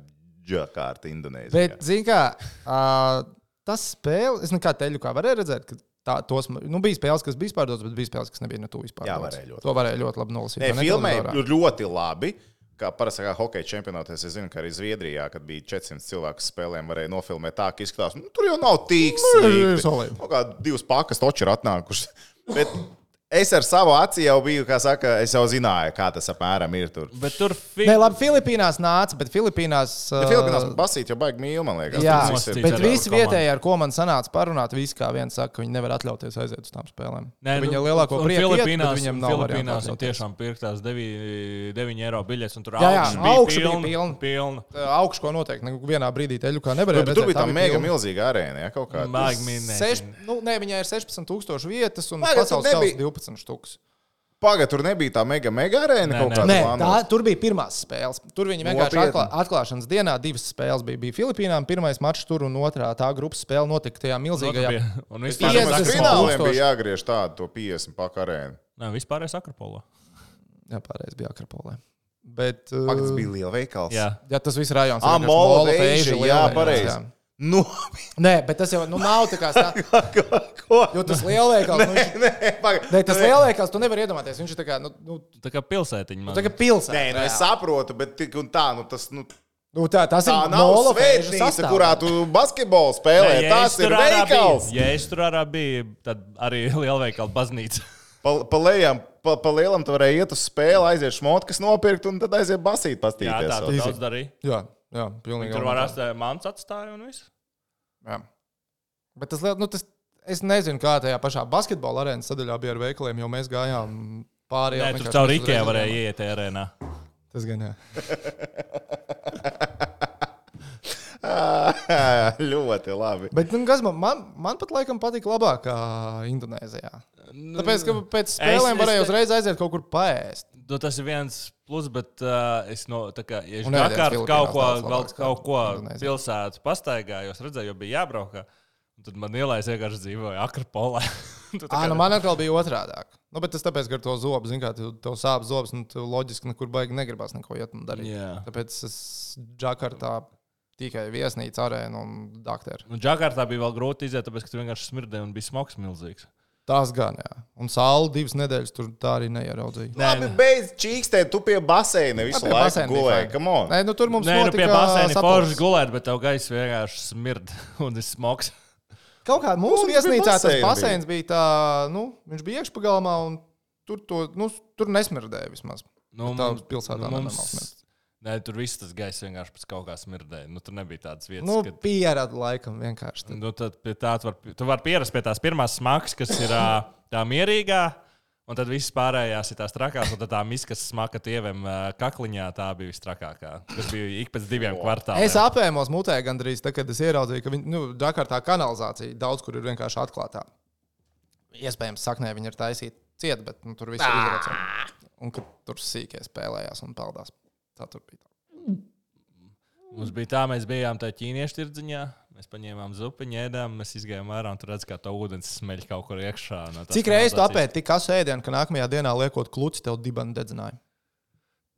Džakarta, Indonēzija. Bet, zini, kā uh, tas spēle, es nekā teļu kā varēju redzēt, ka tā, tos, nu, bija spēles, kas bija pārdotas, bet bija spēles, kas nebija ne tuvu vispār. Jā, varēja ļoti To varēja ļoti labi nolasīt. Nē, vai ne, filmē televizorā? ļoti labi. Kā parasti kā hokeja čempionātos, es zinu, ka arī Zviedrijā, kad bija 400 cilvēku spēlēm, varēja nofilmēt tā, ka izskatās, nu, tur jau nav tik Nu. Kaut kā divas pakas toči ir atnākušas. Bet es ar savu aci jau biju, kā saka, es jau zināju, kā tas apmēram ir tur. Bet tur fi... Nē, labi, Filipīnās nāca, bet Filipīnās. Ja Uh, Filipīnās basīt jau baigi mīl, man liekas. Jā, viss ir- bet visi vietējie, ar ko man sanāca parunāt, visi kā viens saka, ka viņi nevar atļauties aiziet uz tām spēlēm. Nē, Viņa nu, lielāko un prieku iet, Filipīnās, viņiem nav variantu Filipīnās atļauties. tiešām pirktās 9, 9 eiro biļetes, un tur Jā, jā, augšu bija pilna. pilna. pilna. Augšu, ko noteikti ne- vienā brīdī teļu kā nevarēja. Bet tur bija tā mega milzīga arēna, ja kaut kāda. Nu, nē, viņai ir 16,000 vietas un kausa nebija- 12 štuks. Pagaid, tur nebija tā mega, mega arēna Nē, kaut nē. Nē, tā, tur bija pirmās spēles. Tur viņi vienkārši atklā, atklāšanas dienā divas spēles bija. Bija Filipīnām pirmais mačs tur un otrā tā grupas spēle notika tajā milzīgajā. Un vispār domāju, ka 50 fināliem tūkstoši. bija jāgriež tādu to 50 paku arēnu. Nē, vispār es Akropolā. Jā, pārējais bija Akropolē. Bet, Pagaid, tas uh, bija liela veikals. Jā. jā, tas viss rajons. Ah, Mola Veiža, jā, pareizi. Jā. Nu, Nē, bet tas jau nu, nav tā kā ko? Jo tas lielveikals, nu, viņš, Nē, pagaid. nē, tas lielveikals, tu nevari iedomāties. Viņš ir tā kā, nu, nu, Tā kā pilsētiņa. man. tā kā pilsēta. Nē, nu, es saprotu, bet tik un tā, nu, tas nu, Nu, tā, tas tā ir nav Mola Veiža svētnīca, kurā tu basketbolu spēlē. Nē, ja Tas ir veikals. biju- Ja es tur ārā biju, tad arī lielveikala baznīca. Pa, pa, lejām, pa, pa lielam tu varēji iet uz spēli, aiziet šmotkas nopirkt un tad aiziet basīt Jā, pastīties. tā vēl. tur daudz darīja. Jā, jā, pilnīgi. Tur var rast mans atstāja un viss. Jā. Bet tas, nu, tas, es nezinu, kā tajā pašā basketbola arēnas sadaļā bija ar veikaliem, jo mēs gājām pāri jau tur caur uzreiz varēja iet arēnā. Tas gan jā. ļoti labi. Bet, nu, kas man, man, man pat laikam patīk labāk kā Indonēzijā. Tāpēc, ka pēc spēlēm es varēja te- uzreiz aiziet kaut kur paēst. Nu, tas ir viens plus, bet uh, es no tā kā, ja Filipīnās kaut ko, vēl kaut ko Indonēzijā. pilsētu pastaigāju, es redzēju, jo bija jābrauk. Tad man ielais vienkārši dzīvoja Akropolē. Tu tā kā- nu man atkal bija otrādi. Nu, bet tas tāpēc, ka ar to zobu, zināmā mērā, tev, tev sāp zobs, un tev loģiski nekur baigi negribas neko iet un darīt. Jā. Tāpēc es Džakartā tikai viesnīcu arēnu un doktoru. Nu, Džakartā bija vēl grūti iziet, tāpēc, ka tur vienkārši smirdēja un bija smogs milzīgs. Tas gan, jā. Un saule divas nedēļas tur tā arī neieraudzīja. Labi, beidz čīkstēt, tu pie baseina visu pie laiku baseina bija gulēji. fine. Come on. Nē, nu tur mums Nē, nu pie sapulces. forši gulēt, bet tev gaisa vienkārši smird un ir smogs. Kaut kā mūsu Mums bija viesnīcā tas baseins bija tā, nu, viņš bija iekšpagalmā un tur, to, nu, tur nesmirdēja vismaz. Nu, tā mums- pilsētā nu, mums, smirdz. Nē, tur viss tas gaiss vienkārši pēc kaut kā smirdēja. Nu, tur nebija tādas vietas, Nu, kad pierada laikam vienkārši. tad. Nu, tad pie tā tu var, tu vari pierast pie tās pirmās smagas, kas ir tā mierīgā. Un tad viss pārējās ir tās trakās, un tad tā miska smaka tieviem kakliņā tā bija visstrakākā. Tas bija ik pēc diviem kvartāliem. Es apēmos mutē gandrīz, tad, kad es ieraudzīju, ka viņi, nu, Dakartā kanalizācija daudz kur ir vienkārši atklātā. Iespējams, saknē viņi ir taisīti ciet, bet nu, tur viss ir izrauts. Un ka tur sīkie spēlējās un peldās. Tā tur bija. Mums bija tā, mēs bijām tajā ķīniešu tirdziņā. Mēs paņēmām zupiņu, ēdām, mēs izgājām ārā un tur redzam, kā tā ūdens smeļ kaut kur iekšā. No Cik reizes tu apēdi tik asu ēdienu, ka nākamajā dienā liekot kluci tev dibanu dedzinājumu?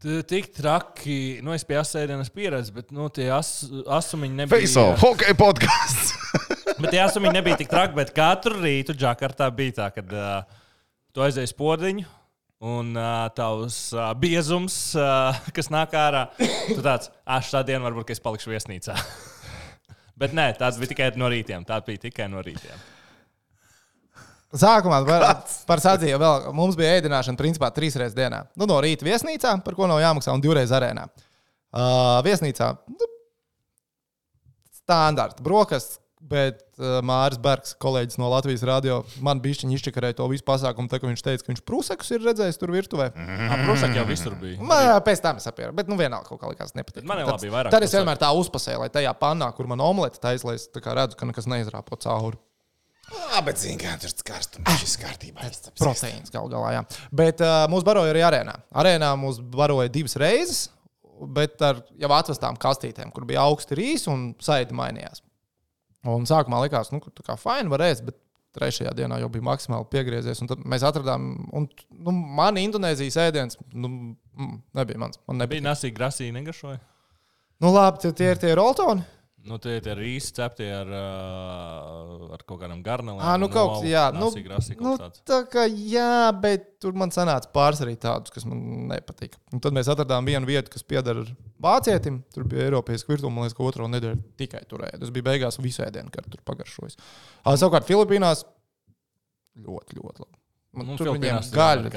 Tu Tik traki, nu es pie asēdienas pieredzu, bet nu, tie as, asumiņi nebija. Face off, hockey podkāsts. Bet tie asumiņi nebija tik traki, bet katru rītu Džakartā bija tā, ka uh, tu aizēji spodiņu. Un uh, tavs uh, biezums, uh, kas nāk ārā, tu tāds, ah, šā dienā varbūt ka es palikšu viesnīcā. Bet nē, tāds bija tikai no rītiem. Tā bija tikai no rītiem. Sākumā par, par sadzīvi vēl mums bija ēdināšana principā trīs reizes dienā. Nu, no rīta viesnīcā, par ko nav jāmaksā, un divreiz arēnā. Uh, viesnīcā nu, standarta brokastis, bet uh, Mārcis Bergs, kolēģis no Latvijas radio, man bija izčakarēja to visu pasākumu, tā, viņš teica, ka viņš prūsakus ir redzējis tur virtuvē. Mm. Protams, jau visur bija. Man pēc tam es apieru, bet nu vienalga kaut kā likās nepatīk. Bet man jau Tad- labi, vairāk Tad es vienmēr tā uzpasēju, lai tajā pannā, kur man omlete taisa, lai es tā kā redzu, ka nekas neizrāpo cauri. Jā, bet zini, kā tur ir karstums. Šis kārtībā iztaps. Proteīns gal galā, jā. Bet uh, mūs baroja arī arēnā. Arēnā mūs baroja divas reizes, bet ar jau atvestām kastītēm, kur bija augsti rīsi un saiti mainījās. Un sākumā likās, nu, ka fini varēs, bet trešajā dienā jau bija maksimāli piegriezies. Un tad mēs atradām, un nu, man Indonēzijas ēdiens nu, mm, nebija mans. Man nebija. Bija nasīgi, grasīgi, negašoja. Nu, labi, tie, tie ir tie roltoni. Nu, tie ir rīsi cepti ar, ar kaut kādam garnelēm. Ah, nu, kaut kas, jā, nu, Nasīgi, grasīgi, nu, tā kā jā, bet tur man sanāca pāris arī tādus, kas man nepatika. Un tad mēs atradām vienu vietu, kas pieder vācietim. Tur bija Eiropas virtuvē, man liekas, ka otro nedēļu tikai turēja. Tas bija beigās visu ēdienu, kad tur pagaršojas. Ah, Savukārt Filipīnās ļoti, ļoti labi. Man, Nu, tur ir gaļa.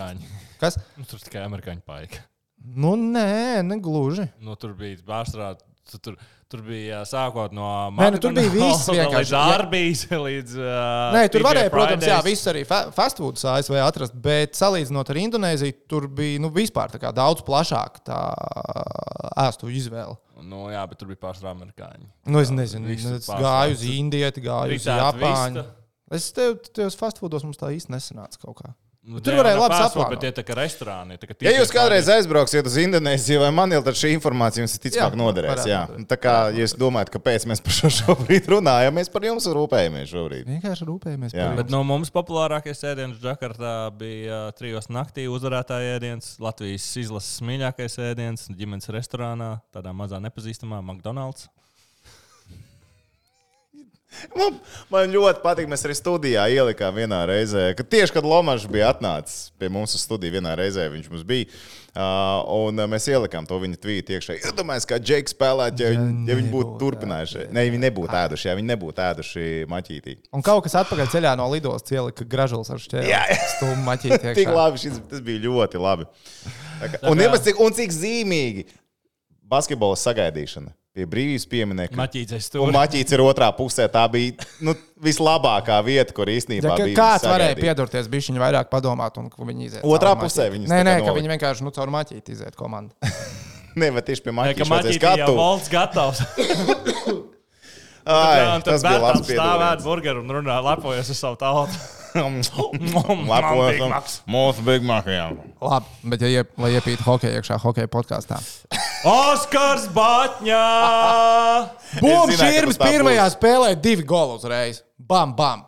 Kas? Nu, tur tikai amerikāņu paika. Nu, nē, ne gluži. Nu, tur bija pārstrā. Tu, tur, tur bija sākot no Nē, nu, tur bija viss vienkārši. Līdz Arbijas, līdz. Uh, Nē, tur TGI varēja, protams, jā, Fridays. viss arī fa- fast food ASV atrast, bet salīdzinot ar Indonēziju, tur bija nu, vispār kā daudz plašāka tā ēstu izvēle. Nu, jā, bet tur bija pārstrā amerikāņi. Nu, es nezinu, Visu es pārsvarā. gāju uz Indiju, gāju uz Japāņu. vista. Es tev tajos fast foodos mums tā īsti nesanāca kaut kā. Nu, Tur varēja labi saplānot. Bet tie tā kā restorāni. Tā kā Ja jūs kādreiz aizbrauksiet uz Indonēziju vai Manili, tad šī informācija jums Jā, visticamāk noderēs. Jā. Tā kā ja jūs domājat, kāpēc mēs par šo šobrīd runājam, mēs par jums rūpējamies šobrīd. Vienkārši rūpējamies Jā. par Bet no mums populārākais ēdiens Džakartā bija uh, trijos naktī uzvarētāja ēdiens, Latvijas izlases mīļākais ēdiens, ģimenes restorānā, tādā mazā nepazīstamā McDonald's. Man, man ļoti patīk, mēs arī studijā ielikām vienā reizē, ka tieši kad Lomačs bija atnācis pie mums uz studiju, vienā reizē viņš mums bija. Uh, un mēs ielikām to viņa tvītu iekšā. Iedomājieties, kā Džeks spēlētu, ja, viņi, ja viņi būtu turpinājuši. Ne, viņi nebūtu ēduši, ja viņi nebūtu ēduši maķītī. Un kaut kas atpakaļ ceļā no lidostas ielika gražulis ar šķērsli. Jā. Stūmu maķīt. Tik labi, šis, tas bija ļoti labi. Un, iemest, cik, un cik zīmīgi basketbola sagaidīšana pie brīvības pieminiekta. Tur. maķīts ir otrā pusē. Tā bija nu, vislabākā vieta, kur īstenībā Ja, ka bija. kāds varēja sagaidīt. piedurties, bija viņa vairāk padomāt, un viņi iziet. Otrā pusē maķīti. viņas Nē, nē, ka viņi vienkārši nu, caur maķīti iziet komandu. Nē, bet tieši pie maķītī jau skatu. valsts gatavs. Ai, tas bija labs stāvēt burgeru un runā, lepojas ar savu tautu. Macs. mūsu Big Maciem. Labi, bet ja iep, lai iepītu hokeju iekšā, hokeja podkāstā. Oskars Batņā! Bum, Es zināju, ka šķirbis tas tā pirmajā būs. spēlē divi goli uzreiz. Bam, bam.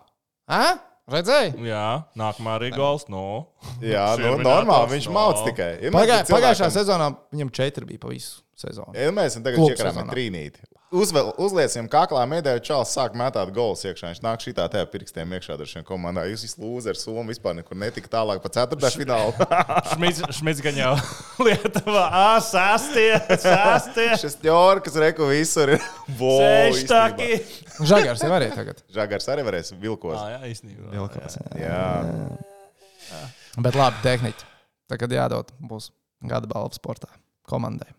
A? Redzēji? Jā, nākamā arī gols. No. Jā, nu, normāli. Viņš no. mauc tikai. Pagā, pagājušā sezonā viņam četri bija pa visu sezonu. Ja mēs tagad čekarām trīnīti. Uzvel, uzliecam kaklā medaļu, čāls sāk mētāt golus iekšā. Viņš nāk šitā tajā pirkstiem iekšā ar šiem komandā. Jūs visi lūzeri, Somu vispār nekur netika tālāk pa ceturtā finālu. Šmits, gan jau Lietuvā. Ā, sastie, sastie. Šis ķorkas reku visur ir. Īstenībā. Žagars jau arī tagad. Žagars arī varēs vilkos. Ā, jā, īstenībā. Vilkos. Jā. Bet labi, tehniķi. Tagad jādod būs gada balva sportā komandai.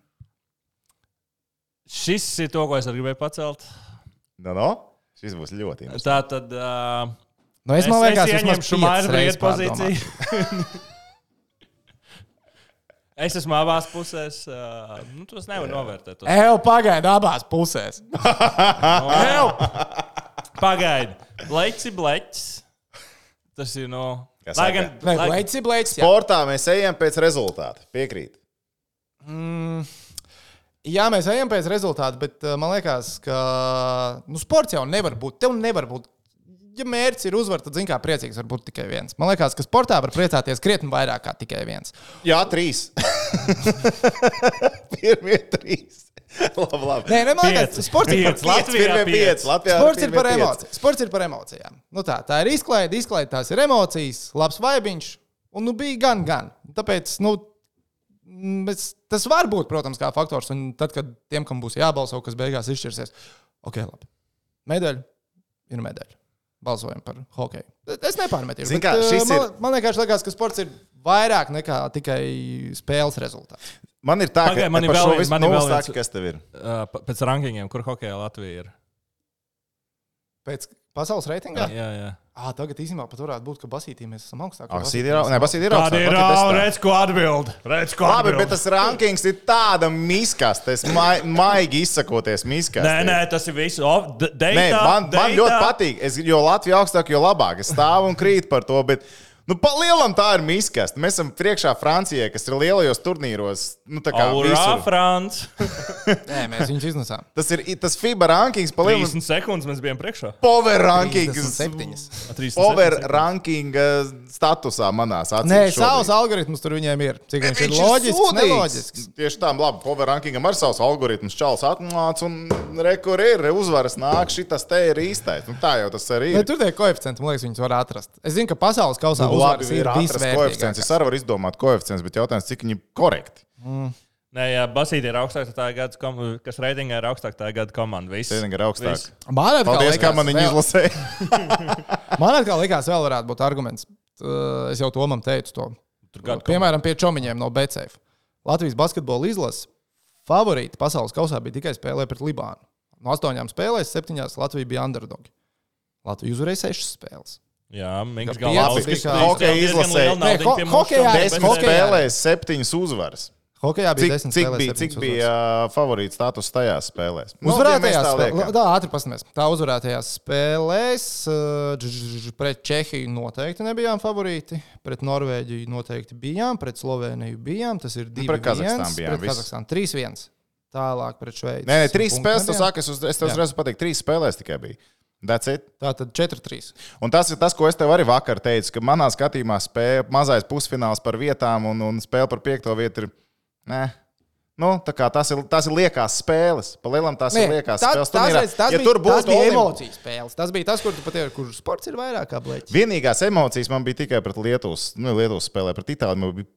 Šis ir to, ko es gribēju pacelt. No, no? Šis būs ļoti interesants. Tā tad. Uh, Nu, es, man liekas, es ieņemšu brīvības pozīciju. es esmu abās pusēs. Uh, nu, tos nevar novērtēt. Tos. Eju, pagaidi abās pusēs. Ew! Pagaidi. Bleķis, bleķis. Tas ir no. Kas Lai gan. Blēķis, blēķis? jā. Sportā mēs ejam pēc rezultāta. Piekrīt. Mm, jā, mēs ejam pēc rezultātu, bet uh, man liekas, ka nu, sports jau nevar būt. Tev nevar būt. Ja mērķis ir uzvarēt, tad, zināmā mērā, priecīgs var būt tikai viens. Man liekas, ka sportā var priecāties krietni vairāk kā tikai viens. Jā, trīs. Pirmie trīs. labi, labi. Nē, nē, man liekas, Pieci. sports ir par. Latvijā Pirmie pieci. pieci. Latvijā Sports ir par emocijām. Sports ir par emocijām. Nu tā, tā ir izklaide, izklaide tās ir emocijas, labs vaibiņš. Un nu, bija gan, gan. Tāpēc nu, mēs, tas var būt, protams, kā faktors. Un tad, kad tiem, kam būs jābalso, kas beigās izšķirsies, ok, labi. Medaļa ir medaļa. Balsojam par hokeju. Es nepārmetu. Zini bet, kā, eh, man, ir- man vienkārši liekas, ka sports ir vairāk nekā tikai spēles rezultāts. Man ir tā, ka Pagaid, man ir vēl viens- viens- kas tev ir. Pēc rankingiem, kur hokeja Latvija ir. Pēc pasaules reitingā? Jā, jā. Ah, tagad īstenībā pat varētu būt, ka Basītī mēs esam augstākie. Ah, Basīti ir au- nē, Basīti ir augstāk, ir testā. redz, ko atbild. Redz, ko Labi, atbild. bet tas rankings ir tāda miskasta, es mai, maigi izsakoties miskasta. Nē, nē, tas ir viss. O, d- Nē, data, man, man data. ļoti patīk. Es, jo Latvija augstāk, jo labāk. Es stāvu un krītu par to. Bet, nu, pa lielam tā ir miskasta. Mēs esam priekšā Francijai, kas ir lielajos turnīros. Nu, tā kā visur. Frants. Nē, mēs viņus iznesām. Tas ir tas FIBA rankings, pa lielam 30 sekundes mēs bijām priekšā. power rankings. 37. 37 Power ranking statusā manās acīs. Nē, šobrīd. savs algoritms tur viņiem ir. Cik viņš, Viņš ir loģisks, neloģisks. Tieši tā, labi. Power rankingam ar savus algoritmus čāls atnāca un rekur ir uzvaras nāk. Šitas te ir īstais. Nu, tā jau tas arī Bet ir. tur tie koeficienti, man liekas, viņus var atrast. Es zinu, ka pasaules kausā Nu, labi, ir atrast koeficients. Es arī varu izdomāt koeficients, bet jautājums, cik viņi korekti. Nē, jā, Basīti ir augstāk, tā gada, kom- kas reitingā ir augstāk, tā ir gada komanda. Viss. Tie ir augstāk. Viss. Man atkal Paldies, kā man viņi vēl- izlasīja. Man likās, vēl varētu būt arguments. Uh, Es jau to man teicu. To. Piemēram, pie čomiņiem no BCF. Latvijas basketbola izlases favorīti pasaules kausā bija tikai spēlē pret Libānu. No astoņām spēlēs, septiņās Latvija bija underdog. Latvija uzvarēja sešas spēles. Jā, Mikls tikai- Hokeja izlasē. Nē, ho- hokejā es- Desmit spēlēs, septiņas uzvaras. Hokejā bija Cik, cik spēlēs, bija, cik uzvaras. bija uh, favorīts status tajās spēlēs? Nu, Uzvarētajās tā spēlēs, tā ātri paskatīsimies. Tā uzvarētajās spēlēs uh, pret Čehiju noteikti nebijām favorīti. Pret Norvēģiju noteikti bijām, pret Sloveniju bijām. Tas ir 2-1. Nu, pret Kazahstānu bijām, Pret. Kazahstānu 3-1. Tālāk pret Šveici. Nē, nē, trīs spēles. Tu saki, es, uz, es tev uzreiz pateiktu, trīs spēlēs tikai bija. Tā tad 4-3. Un tas ir tas, ko es tev arī vakar teicu, ka manā skatījumā spēle, mazais pusfināls par vietām un, un spēle par piekto vietu ir. Nē. Nu, tas ir, tas ir liekās spēles. Palielam tās Nē, ir liekās tā- spēles. tas, Turnīrā. redz, tas, ja bija, tur tas bija Olimp- emociju spēles. Tas bija tas, kur tu patiesi, kur sports ir vairāk kā blēķis. Vienīgās emocijas man bija tikai pret Lietuvas, nu, Lietuvas spēlē, pret Itāliju. Man bija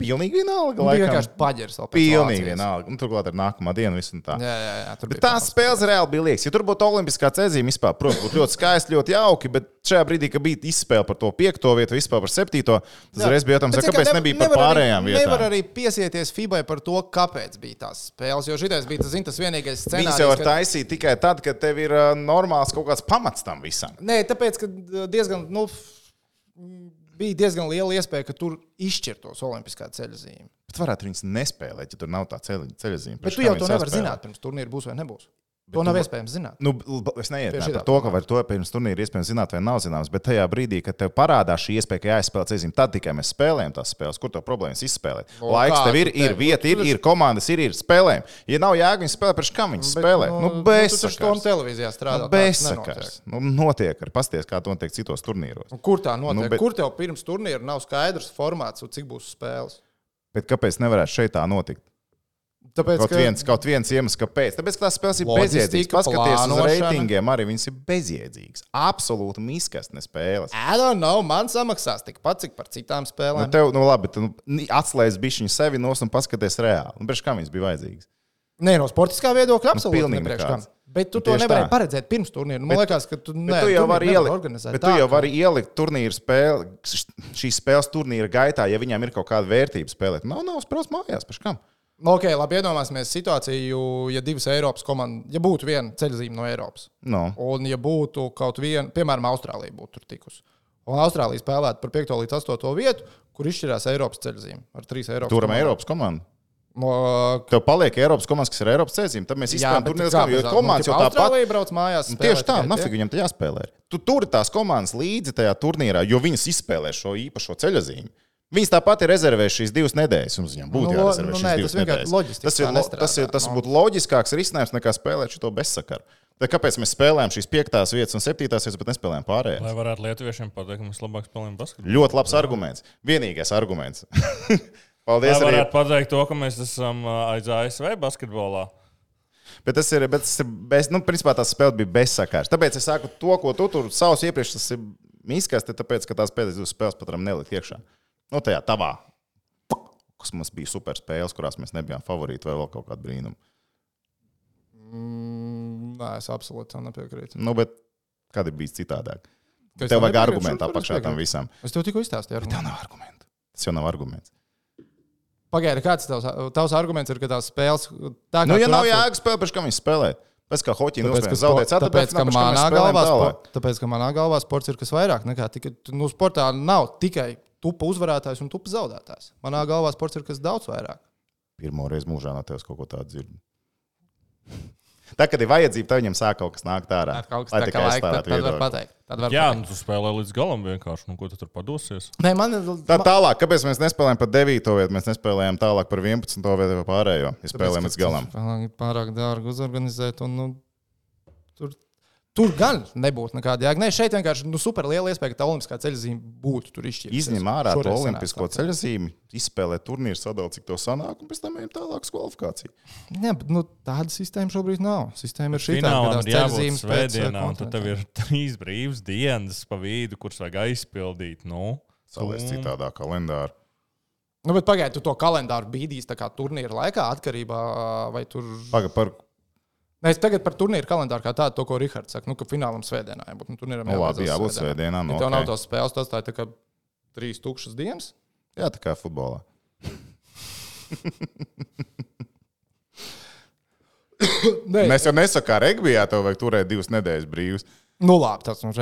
pilnīgi vienalga. Laikam. vienkārši paģers. Pilnīgi vienalga. Un turklāt ir nākamā diena. viss un tā. Jā, jā, jā. Bet tās spēles reāli bija liekas. Ja tur būtu olimpiskā cezīme, vispār, protams, būtu ļoti skaisti, ļoti jauki. Bet šajā brīdī, kad bija izspēle par to piekto vietu, vispār par septīto, tas reiz bija jautājums, kāpēc ka nebija par nevar arī- pārējām Nevar vietām. arī piesieties FIBA par to, kāpēc bija tās spēles. Jo šitais bija tas, zin, tas vienīgais Viņas jau var scenārijs. taisīt tikai tad, kad tev ir uh, normāls kaut kāds pamats tam visam. Nē, tāpēc, ka uh, diezgan, nu, bija diezgan liela iespēja, ka tur izšķirtos olimpiskā ceļa zīme. Bet varētu viņas nespēlēt, ja tur nav tā zīme. Bet Priekš tu jau to nevari zināt, pirms turnīra būs vai nebūs. Bet To nav tu- iespējams zināt. Nu, es Tieši par to, ka vai to pirms turnīra iespējams zināt, vai nav zināms. Bet tajā brīdī, kad tev parādās šī iespēja, ka jāizspēlē ceļš, tad tikai mēs spēlējam tās spēles. Kur to problēmas izspēlēt? O, Laiks kā tev ir, ir te- vieta, ir, ir komandas, ir, ir spēlējumi. Ja nav jēga, viņi spēlē, priekš kam viņi spēlē? Nu, tu taču bezsakars. to televīzijā strādā. Nu, Bezsakars. nenotiek. Nu, notiek, ar pasties, kā to notiek citos turnīros. Un Kur tā notiek? Nu, Nu, bet-. Kur tev pirms turnīra nav skaidrs formāts, un cik būs spēles? Bet kāpēc nevarētu šeit tā notikt? Tāpēc, Kaut ka viens, kaut viens iemesls, kāpēc. Tāpēc, ka tās spēles ir bezjēdzīgas. Paskaties uz plānošana. reitingiem, arī viņas ir bezjēdzīgas. Absolūti miskastnes spēles. I don't know, man samaksās tikpat, cik par citām Nu, spēlēm. tev, nu, labi, tu nu, atslēdz bišķiņu sevi nos un paskaties reāli. Un, Priekš kā viņas bija vajadzīgas? Nē, no sportiskā viedokļa absolūti Nu, pilnīgi nepriekš nekāds. kam. Bet tu to Tieši nevarēji tā. paredzēt pirms turnīra. Man liekas, ka tu, Bet ne, tu jau vari ielikt, bet tā, tu jau ka- vari ielikt turnīru spēli, šīs spēles turnīra gaitā, ja viņām ir kaut kāda vērtība spēlēt. Nav, nav spēles mājās, kam. Nu, Ok, labi, iedomāsimies situāciju, ja divas Eiropas komandas, ja būtu viena ceļzīme no Eiropas, No. un ja būtu kaut viena, piemēram, Austrālija būtu tur tikusi. Un Austrālija spēlētu par 5 līdz 8 vietu, kur izšķirās Eiropas ceļzīme ar 3 Eiropas. Turam. Eiropas komandu. No, Tev paliek Eiropas komandas, kas ir Eiropas ceļojumi. Tad mēs izspēlējam turnīru komandu, jo komandas jau tāpat. Austrālija brauc mājās. Nu, spēlē Tieši tā, tie. viņam te jāspēlē. Tu tur tās komandas līdzi tajā turnīrā, jo viņas izspēlē šo īpašo ceļojumu. Viņas tāpat ir rezervējušas šīs divas nedēļas. Mums viņam būtu Nu, jārezervē nu, šīs nē, divas tas nedēļas. Tas, ir, tā lo- tas, ir, tas nu. būtu loģiskāks risinājums nekā spēlēt šo bezsakaru. Tad kāpēc mēs spēlējam šīs piektās vietas un septītās vietas, bet nespēlējam pārējās? Lai varētu lietuviešiem pateikt, ka mēs labāk spēlējam basketbolu. Ļoti labs arguments. Vienīgais arguments. Lai Paldies arī. varētu pateikt to, ka mēs esam aiz ASV basketbolā. Bet tas ir, bet tas ir bez, nu, principā tās spēles bija bezsakars. Tāpēc es saku, to, ko tu tur savus iepriekš tas ir mīskās, tāpēc, ka tās pēdējās divas spēles pat varam nelikt iekšā. Nu, tajā tavā, kas mums bija super spēles, kurās mēs nebijām favorīti vai vēl kaut kāda brīnuma. Mm, Nē, es absolūti tam nepiekrītu. Nu, bet kad ir bijis citādāk? Ka es Tev vajag argumentu apakšā tam visam. Es tev tikko izstāstīju. Tev nav argumentu. Tas jau nav arguments. Pagaidi, kāds tavs, tavs arguments ir, ka tās spēles. Tā, Nu, ja nav atsūt- jēga spēlēt, pēc kā viņi spēlē. Pēc kā Tāpēc, ka, nospēlē zaudēt tāpēc, ka, manā galvā, spo, tāpēc, ka manā galvā sports ir kas vairāk nekā tikai. Nu, sportā nav tikai tupa uzvarētājs un tupa zaudētājs. Manā galvā sports ir kas daudz vairāk. Pirmo reizi mūžā no tevis kaut ko tādu dzirdu. Tā, kad ir vajadzība, tad viņam sāk kaut kas nākt ārā. Tad kaut kas tāds tikai - tad, aizstāvētu tad var pateikt. Tad var Jā, pateikt. nu tu spēlē līdz galam vienkārši. Nu, ko tu tur padosies? Nē, man ir. Tā tālāk, kāpēc mēs nespēlējam par 9. vietu, mēs nespēlējam tālāk par 11. vietu vai pārējo. Ja spēlējam līdz galam. Pārāk dārgi uzorganizēt. Un, nu, tur, tur gan nebūtu nekāda jēga. Nē, šeit vienkārši nu, super liela iespēja, ka tā olimpiskā ceļzīme būtu tur izšķirta. Izņem ārā to olimpisko ceļojumu, izspēlē turnīru, sadalīt, cik to sanāk, un pēc tam ejam tālāk uz kvalifikāciju. Jā, bet nu, tāda sistēma šobrīd nav. Sistēma ir šī ir jābūt ceļzīmes pēc, uh, svētdienā, un tad tev ir trīs brīvas dienas pa vidu, kuras vajag aizpildīt. Nu, Salies Un- citādā kalendārā. Nu, bet pagaidiet, tu to kalendāru bīdīs tā kā turnīra laikā, atkarībā vai tur. Pagaid, par Nē, es tagad par turnīru kalendāru kā tādu, to, ko Rihards saka, nu, ka finālam svētdienā jābūt. Nu, turnīram Nu, labi, jābūt jābūt svētdienā, nu, Ja tev nav ok. tos spēles, tas tā ir tā kā trīs tukšas dienas. Jā, tā kā futbolā. Nē, Mēs jau nesakām, ka regbijā tev vajag turēt divas nedēļas brīvas. Nu, labi, tas ir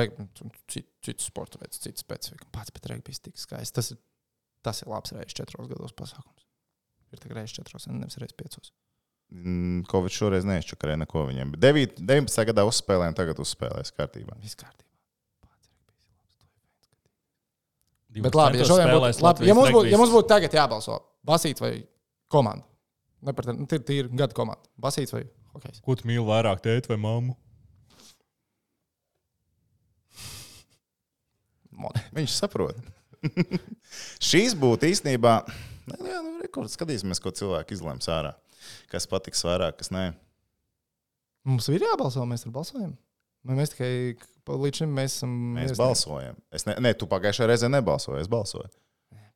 cits, cits sporta veids, cits specifika. Pats pat regbijs tik skaists. Tas ir, tas ir labs reizes četros gados pasākums. Ir tikai reizes četros, nevis reizes piecos. Covid šoreiz neizčakarēja neko viņiem. Bet 9, 19. gadā uzspēlējām, tagad uzspēlēs kārtībā. Viss kārtībā. Bet labi, ja, būtu, labi, ja, mums būtu, ja mums būtu tagad jābalso, basīt vai komanda. Ne par tādu, ir tīri gada komanda. Basīts vai hokejs. Ko tu mīli vairāk, tēti vai mammu? Viņš saprot. Šīs būtu īstenībā. Nē, jā, nu, rekords. Skatīsimies, ko cilvēki izlems ārā. Kas patiks vairāk, kas nē. Mums ir jābalso, mēs tur balsojam. Mēs tikai līdz šim mēs esam. Mēs iesniegti? balsojam. Es ne, ne, tu pagājušajā reizē nebalsoji. Es balsoju.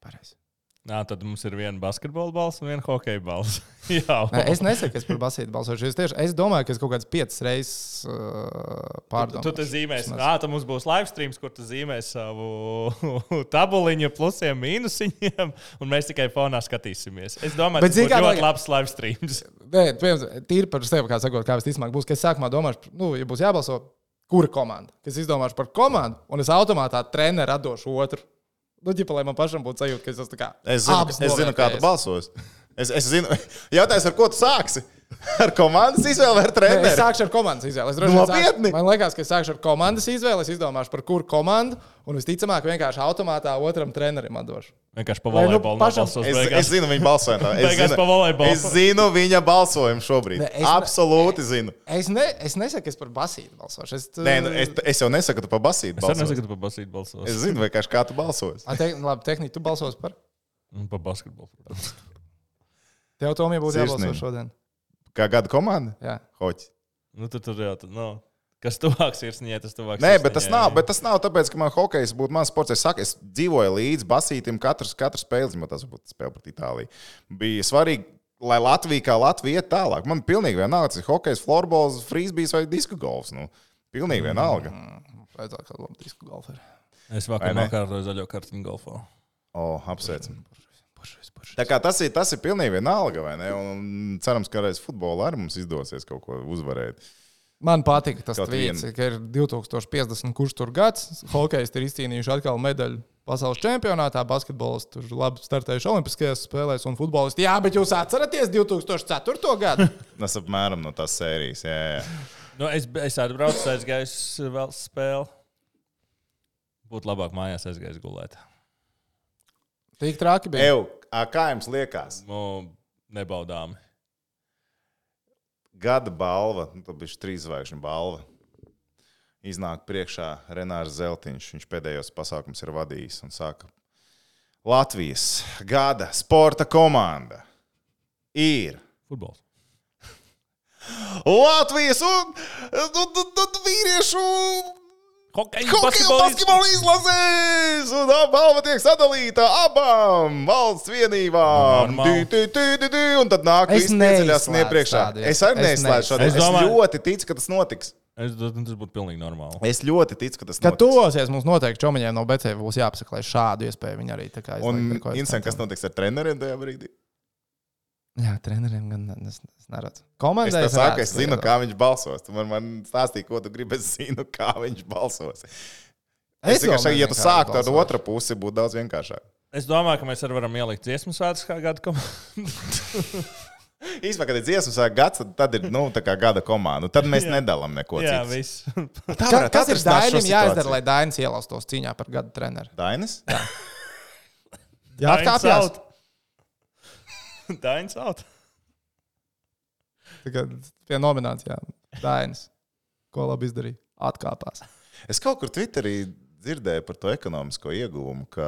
Pareizi. Nā, tad mums ir viena basketbola balss un viena hokeja balss. Jā, Nē, es nesaku, ka es par basītu balsošu. Es, tieši, es domāju, ka es kaut kādas piecas reizes uh, pārdomāju. Tu, tu zīmēsi, ah, tad mums būs live streams, kur tu zīmēsi savu tabuliņu, plusiem, mīnusiņiem, un mēs tikai fonā skatīsimies. Es domāju, Bet tas būs ļoti labs live streams. Nē, piemēram, tīri par sevi, kā sakot, kā visticamāk būs. ka Es sākumā domāšu, nu, ja būs jābalso, kura komanda. Ka Es izdomāšu par komandu, un es automātā treneru atdošu otru. Nu, ģipa, lai man pašam būtu sajūta, ka es esmu tā kā. Es zinu, abas es zinu kā tu balsosi. Es, es zinu, jautājums, ar ko tu sāksi? Ar komandas izvēli vai ar Nē, es sākšu ar komandas izvēli. Es Nopietni? sākšu- Man liekas, ka es sākšu ar komandas izvēli. Es izdomāšu, par kuru komandu, un visticamāk, vienkārši automātā otram trenerim atdošu. Vienkārši pa Vai nu pašam- Es, es zinu viņa balsojumu. Es, Beigās zinu- pa volejbolu. es zinu viņa balsojumu šobrīd. Ne, es ne- Absolūti zinu. Es, ne, es nesaku, es par basītu balsošu. Es, Nē, nu, es, es jau nesaku, ka tu pa basīti Es arī balsosi. nesaku, ka tu pa basītu balsos. Es zinu, vienkārši kā tu balsosi. A, te, labi, tehniski, tu balsos par. Un Pa basketbolu. Tev, Tomija, būtu jābalso šodien. Kā gada komanda? Jā. Hoķi. Nu, tad tur jau, tad, nu, kas tuvāks ir sniegt, tas tuvāks. Nē, bet tas Sirsniņai. nav, bet tas nav tāpēc, ka man hokejs būtu mans sports. Es, saku, es dzīvoju līdzi basītim katru, katru spēli, jo tas būtu spēle pret Itāliju. Bija svarīgi, lai Latvija kā Latvija iet tālāk. Man pilnīgi vienalga, tas ir hokejs, florbols, frīzbijs vai diska golfs. Nu, pilnīgi vienalga. Vajadzētu kādu labu disku golfu. Es vakar nokārtoju zaļo kartiņu golfā. O, apsveicam. Tā kā tas ir, tas ir pilnīgi vienalga, vai ne? Un cerams, ka reiz futbolā arī mums izdosies kaut ko uzvarēt. Man patīk tas tvīts, ka ir 2050, kurš tur gads. Hokejs ir izcīnījuši atkal medaļu pasaules čempionātā, basketbols tur labi startējuši Olimpiskajās spēlēs un futbolisti. Jā, bet jūs atceraties 2004. gadu? Tas apmēram no tās sērijas. Jā, jā. Nu, es es atbraucu, aizgāju vēl spēli. Būtu labāk mājās aizgājis gulēt. Tik traki bija. Eju, kā jums liekas? Nu, nebaudāmi. Gada balva, nu, tā bija trīs zvaigžņu balva. Iznāk priekšā Renārs Zeltiņš. Viņš pēdējos pasākumus ir vadījis un saka, Latvijas gada sporta komanda ir Futbols. Latvijas un, un, un, un vīriešu Hokeja, basketbola izlases! Un tā balva tiek sadalīta abām valsts vienībām. Dī, dī, dī, dī, dī, Un tad nāk iepriekšā. tādu Es arī neizslēdzu šādu. Es Es domāju- ļoti ticu, ka tas notiks. Es domāju, tas būtu pilnīgi normāli. Es ļoti ticu, ka tas Kad notiks. tuvosies, mums noteikti čomiņiem no BCV būs jāpasaklē šādu iespēju. Viņi arī tā kā Un, Insen, kas notiks ar treneriem tajā brīdī? Jā, treneriem gan es, es neredzu. Es Komandai tev saku, es zinu, jā. kā viņš balsos. Tu man, man stāstīji, ko tu gribi. Es zinu, kā viņš balsos. Es Es tikai ja tu kā sāktu ar otru pusi, būtu daudz vienkāršāk. Es domāju, ka mēs arī varam ielikt dziesmu svētkus kā gada komandu. Īsumā, kad ir dziesmas vai gads, tad, ir nu, tā kā gada komanda. Tad mēs nedalām neko Jā, citu. viss. Tā varētu kas ir Dainim jāizdara, lai Dainis ielaustos cīņā par gada treneru? Dainis? Jā, atkāpjas. Dainis out. Tagad pie nominācijām. Dainis. Ko labi izdarīja? Atkāpās. Es kaut kur Twitterī dzirdēju par to ekonomisko ieguvumu, ka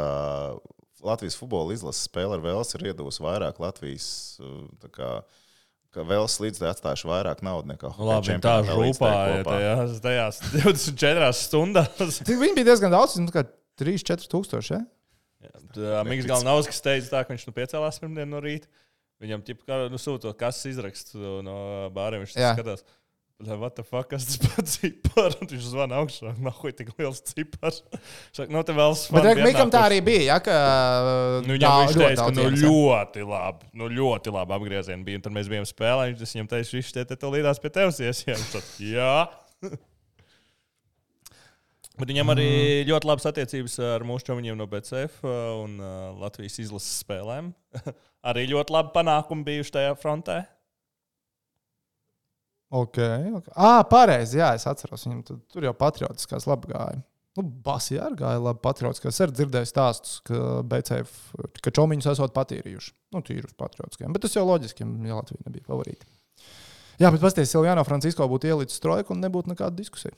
Latvijas futbola izlases spēle ar Velsu ir iedavusi vairāk Latvijas. tā Kā, ka Vels līdz atstājuši vairāk naudas nekā Nu, labi, Hokeja tā žūpāja kopā. tajās, tajās 24 stundās. Viņi bija diezgan daudz, nu, kā 3-4 tūkstoši. Ja? Mikls Galnauskas teica, tā, ka viņš nu piecēlās pirmdien no rīta. Viņam ķip, nu, sūta kases izrakstu no bāriem. Viņš skatās. Lai, what the fuck, kas tas pats cipars? Un viņš zvana augšā. Nav ko tik liels cipars. Saka, no te vēl Bet svana. re, Mikam tā arī bija. Ja, ka, Nu, viņam viņš ļoti teica, ka nu, ja. ļoti labi, nu, ļoti labi apgriezieni bija. Un tad mēs bijām spēlē. Viņš viņam teica, viņš te, te, te līdās pie tevis. Viņš teica, Jā. Bet viņam arī Mm. ļoti labas attiecības ar mūsu čomiņiem no BCF un uh, Latvijas izlases spēlēm. arī ļoti labi panākumi bijuši tajā frontē. Ok, ok. Ah, pareizi, jā, es atceros. Viņam tur, tur jau patriotiskās labi gāja. Nu, Basī arī gāja labi patriotiskās. Es arī dzirdēju stāstus, ka BCF, ka čomiņus esot patīrījuši. Nu, tīri uz patriotiskiem. Bet tas jau loģiski, ja Latvija nebija favorīta. Jā, bet pasties, Silvijāno Francisko būtu ielicis trojku un nebūtu nekāda diskusija.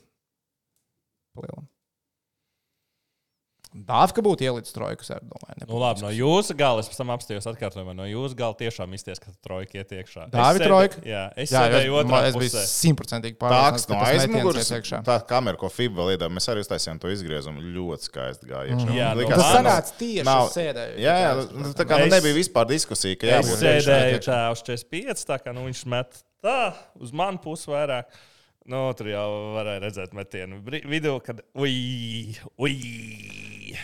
Palielam. Dāvka būtu ielicis trojku. Nu, labi, no jūsu gala es pēc tam apstājos atkārtojumā. No jūsu gala tiešām izties, ka trojka iet iekšā. Es Dāvi sēdēju- trojka? Jā, es Jā, sēdēju otrā es biju simtprocentīgi pārliecināts, no aizmugures, tā kamera, ko FIBA vēl iedod, mēs arī uztaisījām to izgriezumu. Ļoti skaisti gāja. iekšā. Jā, no Likās, Tas sanāca tieši nav- sēdēju. Jā, jā, nu, tā kā nu, Es- nebija vispār diskusija, ka Es jābūt sēdēju tā uz 45, tā kā nu, viņš met tā uz manu pusi vairāk. Nu, tur jau varēja redzēt metienu vidū, kad ui, ui.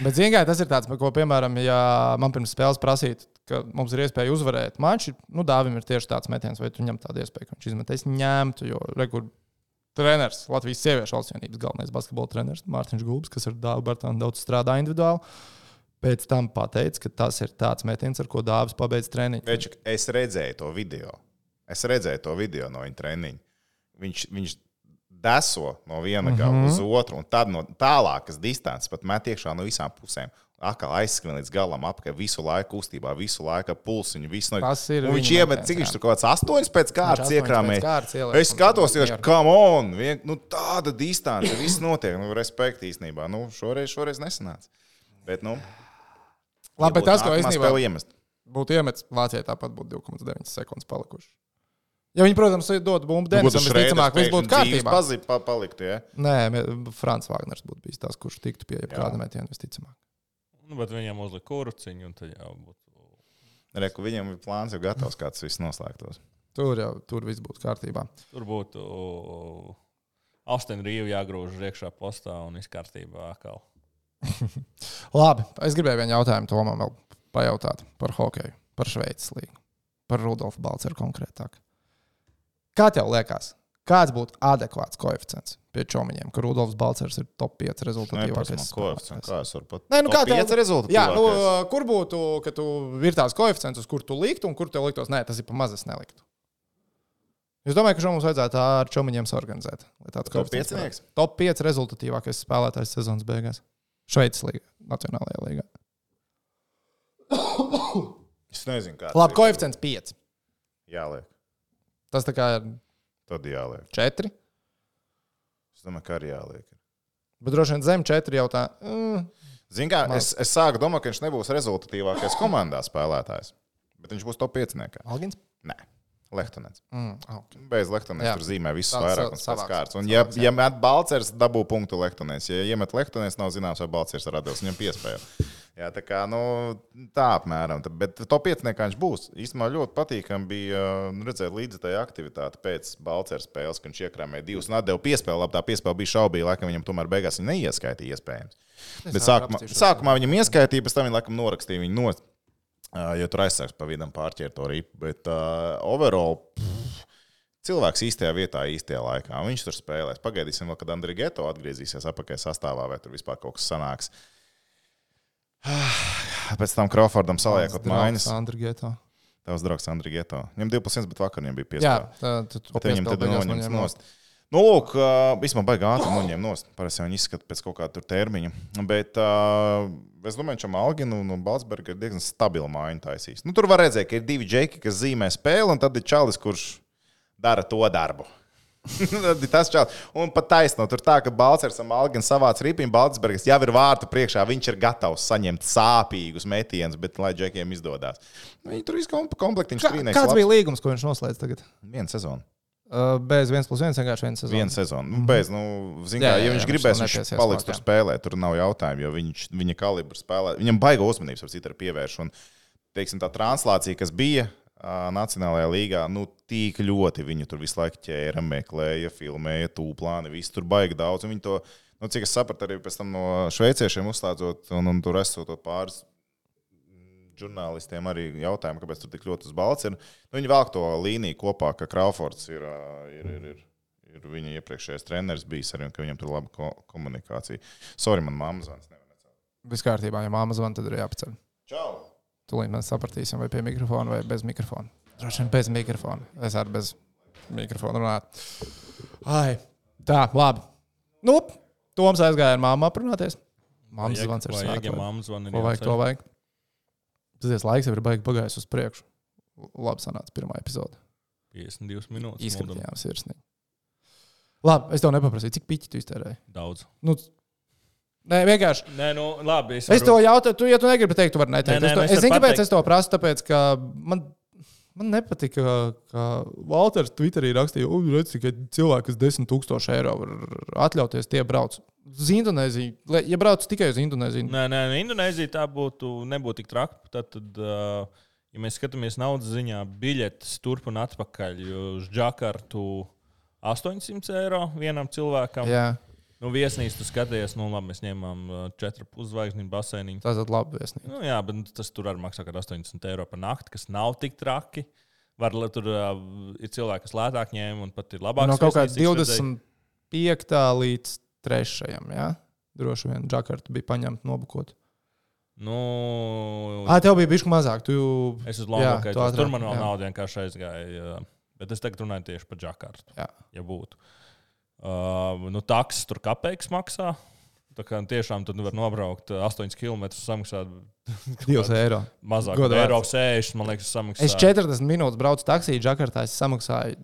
Bet, zinām, tas ir tāds, ko, piemēram, ja man pirms spēles prasītu, ka mums ir iespēja uzvarēt maču, nu, dāvim ir tieši tāds metiens, vai tu ņem tādu iespēju, ka viņš izmet. Es ņemtu, jo rekur treneris, Latvijas sieviešu valstsvienības galvenais basketbola treneris Mārtiņš Gulbs, kas ar Dāvu Bartānu daudz strādā individuāli. Pēc tam pateica, ka tas ir tāds metiens, ar ko dāvis pabeidz treniņu. Večik, es redzēju to video. Es redzēju to video no viņa treniņa. Viņš, viņš deso no viena Mhm. gala uz otru, un tad no tālākas distances pat met iekšā no visām pusēm. Atkal aizskrien līdz galam, apkārt visu laiku kustībā, visu laiku pulsiņu. Visu no... Viņš iemet, cik viņš tur kaut kāds astoņus pēc kārtas ieliek Es skatos, mieru. ka come on, vien, nu, tāda distance, viss notiek. Nu, respekt īstenībā. Nu, šoreiz, šoreiz nesanāca. Bet, nu, Labi, bet tas, ko nākamā īstenībā būtu iemetis, Vācijai tāpat būtu 2,9 sekundes palikušas. Ja viņi, protams, dod bumbu Nu, Denisam, visticamāk, viss būtu kārtībā. Pazīt, pa, palikt, ja? Nē, Frans Wagners būtu bijis tas, kurš tiktu pie jebkāda metiena, visticamāk. Nu, bet viņam uzlika kurciņu, un tad jau būtu. Reku, viņam ir plāns jau gatavs, kāds viss noslēgtos. Tur jau tur viss būtu kārtībā. Tur būtu Austin Rīvu jāgrūž iekšā postā un viss kārtībā atkal. Labi, es gribēju vienu jautājumu Tomam vēl pajautāt par hokeju, par Šveices līgu, par Rudolfu Balceru konkrētāk. Kā tev liekas, kāds būtu adekvāts koeficients pie čomiņiem, ka Rudolfs Balcers ir top 5 rezultātīvākais? Kā es varu pat. Nē, nu kā ir rezultāts? Jā, nu, kur būtu, ka tu ir tāds koeficients, uz kur tu liktu, un kur tev liktos, nē, tas ir pa maz, es neliktu. Es domāju, ka šo mums vajadzētu ar čomiņiem organizēt. Top 5. Top 5 rezultātīvākais spēlētājs sezonas beigās. Šveices līga, Nacionālajā līgā. es nezinu, kāds. Labi, koeficients 5. Jāliek. Tas tā kā ir Tad jāliek. 4. Es domāju, ka arī jāliek. Bet droši vien zem 4 jau tā. Mm. Zini, kā es, es sāku domāt, ka viņš nebūs rezultatīvākais komandā spēlētājs. Bet viņš būs top 5. Algins? Nē. Lehtonēns. Mm, okay. Bez Lehtonēns tur zīmē visus Tāds vairākus savāks, kārtas. Un, savāks, ja, ja met Balcers, dabū punktu Lehtonēns. Ja iemet Lehtonēns, nav zināms, vai Balcers atdevis viņam piespēju. Jā, tā kā nu, tā apmēram. Tā- Bet to pieciniekā viņš būs. Īstenībā ļoti patīkami bija nu, redzēt līdzi tajā aktivitāte pēc Balcers spēles, kad viņš iekrāmēja divus un atdeva piespēli. Labi, tā piespēle bija šaubīga, laikam viņam tomēr beigās viņa neieskaitīja iespējams. Bet ātri sākumā, sākumā viņam ieskaitīja, pēc tam viņa laikam norakstīja viņu no. Uh, jo tur aizsāks pa vidam pārķert to ripu. Bet uh, overall, pff, cilvēks īstajā vietā, īstajā laikā. Viņš tur spēlēs. Pagaidīsim, vēl, kad Andrija Geto atgriezīsies apakšā sastāvā, vai tur vispār kaut kas sanāks. Pēc tam Crawfordam saliekot mājas. Tavs draugs Andrija Geto. Viņam 2%, bet vakar viņam bija Jā, 5%. tā, tu, tu Bet viņam tad noņemts noņem nost. Nu, lūk, vispār baigā ātri noņem nost. Parasti viņi izskata pēc kaut kāda termiņa. Bet uh, es domāju, ka Malgina un Balsberga ir diezgan stabila mājiņa taisīs. Nu, tur var redzēt, ka ir divi džeki, kas zīmē spēli, un tad ir čalis, kurš dara to darbu. Tad ir tas čalis. Un pat taisno, tur tā, ka Balčers un Malgins savāc ripīm, Baltsbergs jau ir vārtu priekšā, viņš ir gatavs saņemt sāpīgus metienus, bet lai džekiem izdodas. Viņi tur viss komplektiņš trīnēs. kāds bija līgums, ko viņš noslēdz tagad? Viena sezona. Uh, bez 1 plus 1 vienkārši viena sezona. Viena sezona. Nu, bez, nu, zin, Jā, kā, jā, ja jā, viņš viņš gribēs, vēl viņš nepiesies paliks tur jā. spēlēt. Tur nav jautājumu, jo viņš, viņa kalibra spēlē. Viņam baiga uzmanības ar citu pievērš. Un, teiksim, tā translācija, kas bija Nacionālajā līgā, nu, tik ļoti viņu tur visu laiku ķēra, meklēja, filmēja, tūplāni. Viss tur baigi daudz. Viņi to, nu, cik es sapratu, arī pēc tam no šveiciešiem uzslēdzot un, un tur esot pāris žurnālistiem arī jautājumu, kāpēc tur tik ļoti uz balts ir. Nu, viņi velk to līniju kopā, ka Crawfords ir, ir, ir, ir, ir viņa iepriekšējais treneris bijis arī un ka viņam tur ir laba ko komunikācija. Sorry, man mamma zvans. Viss kārtībā, ja māma zvana, tad ir jāpaceļ. Tūlīt mēs sapratīsim, vai pie mikrofona vai bez mikrofona. Droši vien bez mikrofona. Es arī bez mikrofona runāju. Ai, tā, labi. Nu, Toms aizgāja ar māmu aprunāties. Māmas zvans ir vajag, ja mammas zvana ir jāceļ. to vajag. Tas laiks jau ir baigi pagājis uz priekšu. Labi sanāca pirmā epizode. 52 minūtes. Izskatījām sirsnīgi. Labi, es tev nepaprasīju, cik piķi tu iztērēji. Daudz. Nu, nē, vienkārši. Nē, nu, labi. Es, Es varu- to jautāju, tu, ja tu negribi teikt, tu vari neteikt. Nē, nē, es, to, nu, es es zinu, kāpēc pateikt. es to prasu, tāpēc, ka man, man nepatika, ka Walters Twitterī rakstīja, ka redz, tikai cilvēki, kas 10 tūkstoši eiro var atļauties, tie brauc uz Indonēziju. Ja brauc tikai uz Indonēziju, Nē, nē, nē, Indonēzija tā būtu, nebūtu tik traki. Tad, tad uh, ja mēs skatāmies naudas ziņā, biļetes turp un atpakaļ uz Džakartu 800 eiro vienam cilvēkam. jā, Nu, viesnīcu tu skaties, nu, labi, mēs ņēmām uh, 4,5 zvaigžņu baseiniņu. tas ir labi. Viesnīgi. Nu, jā, bet tas tur arī maksā kaut kādi 80 eiro par nakti, kas nav tik traki. Var, tur uh, ir cilvēki, kas lētāk ņēma un pat ir labāk. No kaut kā 25. līdz 3. Jā? Droši vien Džakarta bija paņemta nobukot. Nu, Ah, tev bija bijis mazāk. Tu... Es uz tu ātrāk, tur man vēl nauda vienkārši aizgāja. jā. Bet es tagad runāju tieši par Džakartu. Jā. Ja būtu. Uh, nu, taksis tur kapeiks maksā. Tā kā tiešām tur var nobraukt uh, 8 km, samaksāt 2 eiro. mazāk. Goda Eiro vērts. 60, man liekas, samaksāt. Es 40 minūtes braucu taksiju, Džakartā es samaksāju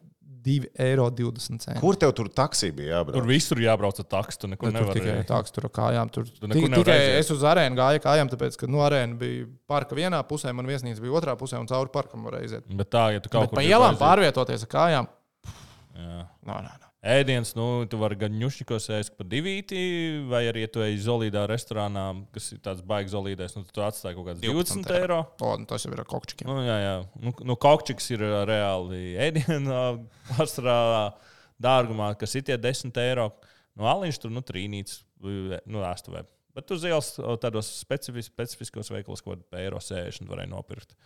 2,20 eiro. Kur tev tur taksī bija jābrauc? Tur visur jābrauc ar taksu. Tur nekur tur nevar tikai tāds tur kājām. Tur Tu tikai aiziet. es uz arēnu gāju kājām, tāpēc, ka nu, arēna bija parka vienā pusē, man viesnīca bija otrā pusē, un cauri parkam varēja iziet. Bet tā, ja tu kaut Bet kur pa ielām pārvietoties ar kājām. Jā. Nā, nā, nā. Ēdiens, nu, tu vari gan ņušķikos ēst par divīti, vai arī, ja tu ej zolīdā restorānā, kas ir tāds baigs zolīdais, nu, tu atstāji kaut kāds 20 eiro. O, nu, tas jau ir ar kokčikiem. Nu, jā, jā. Nu, nu, Kaukčiks ir ā, reāli ēdienā pārstrā dārgumā, kas ir tie 10 eiro. Nu, Aliņš tur, nu, trīnīts, nu, ēstuvē. Bet uz ielas ā, tādos specifis, specifiskos veikalos, ko eiro 60 varēja nopirkt.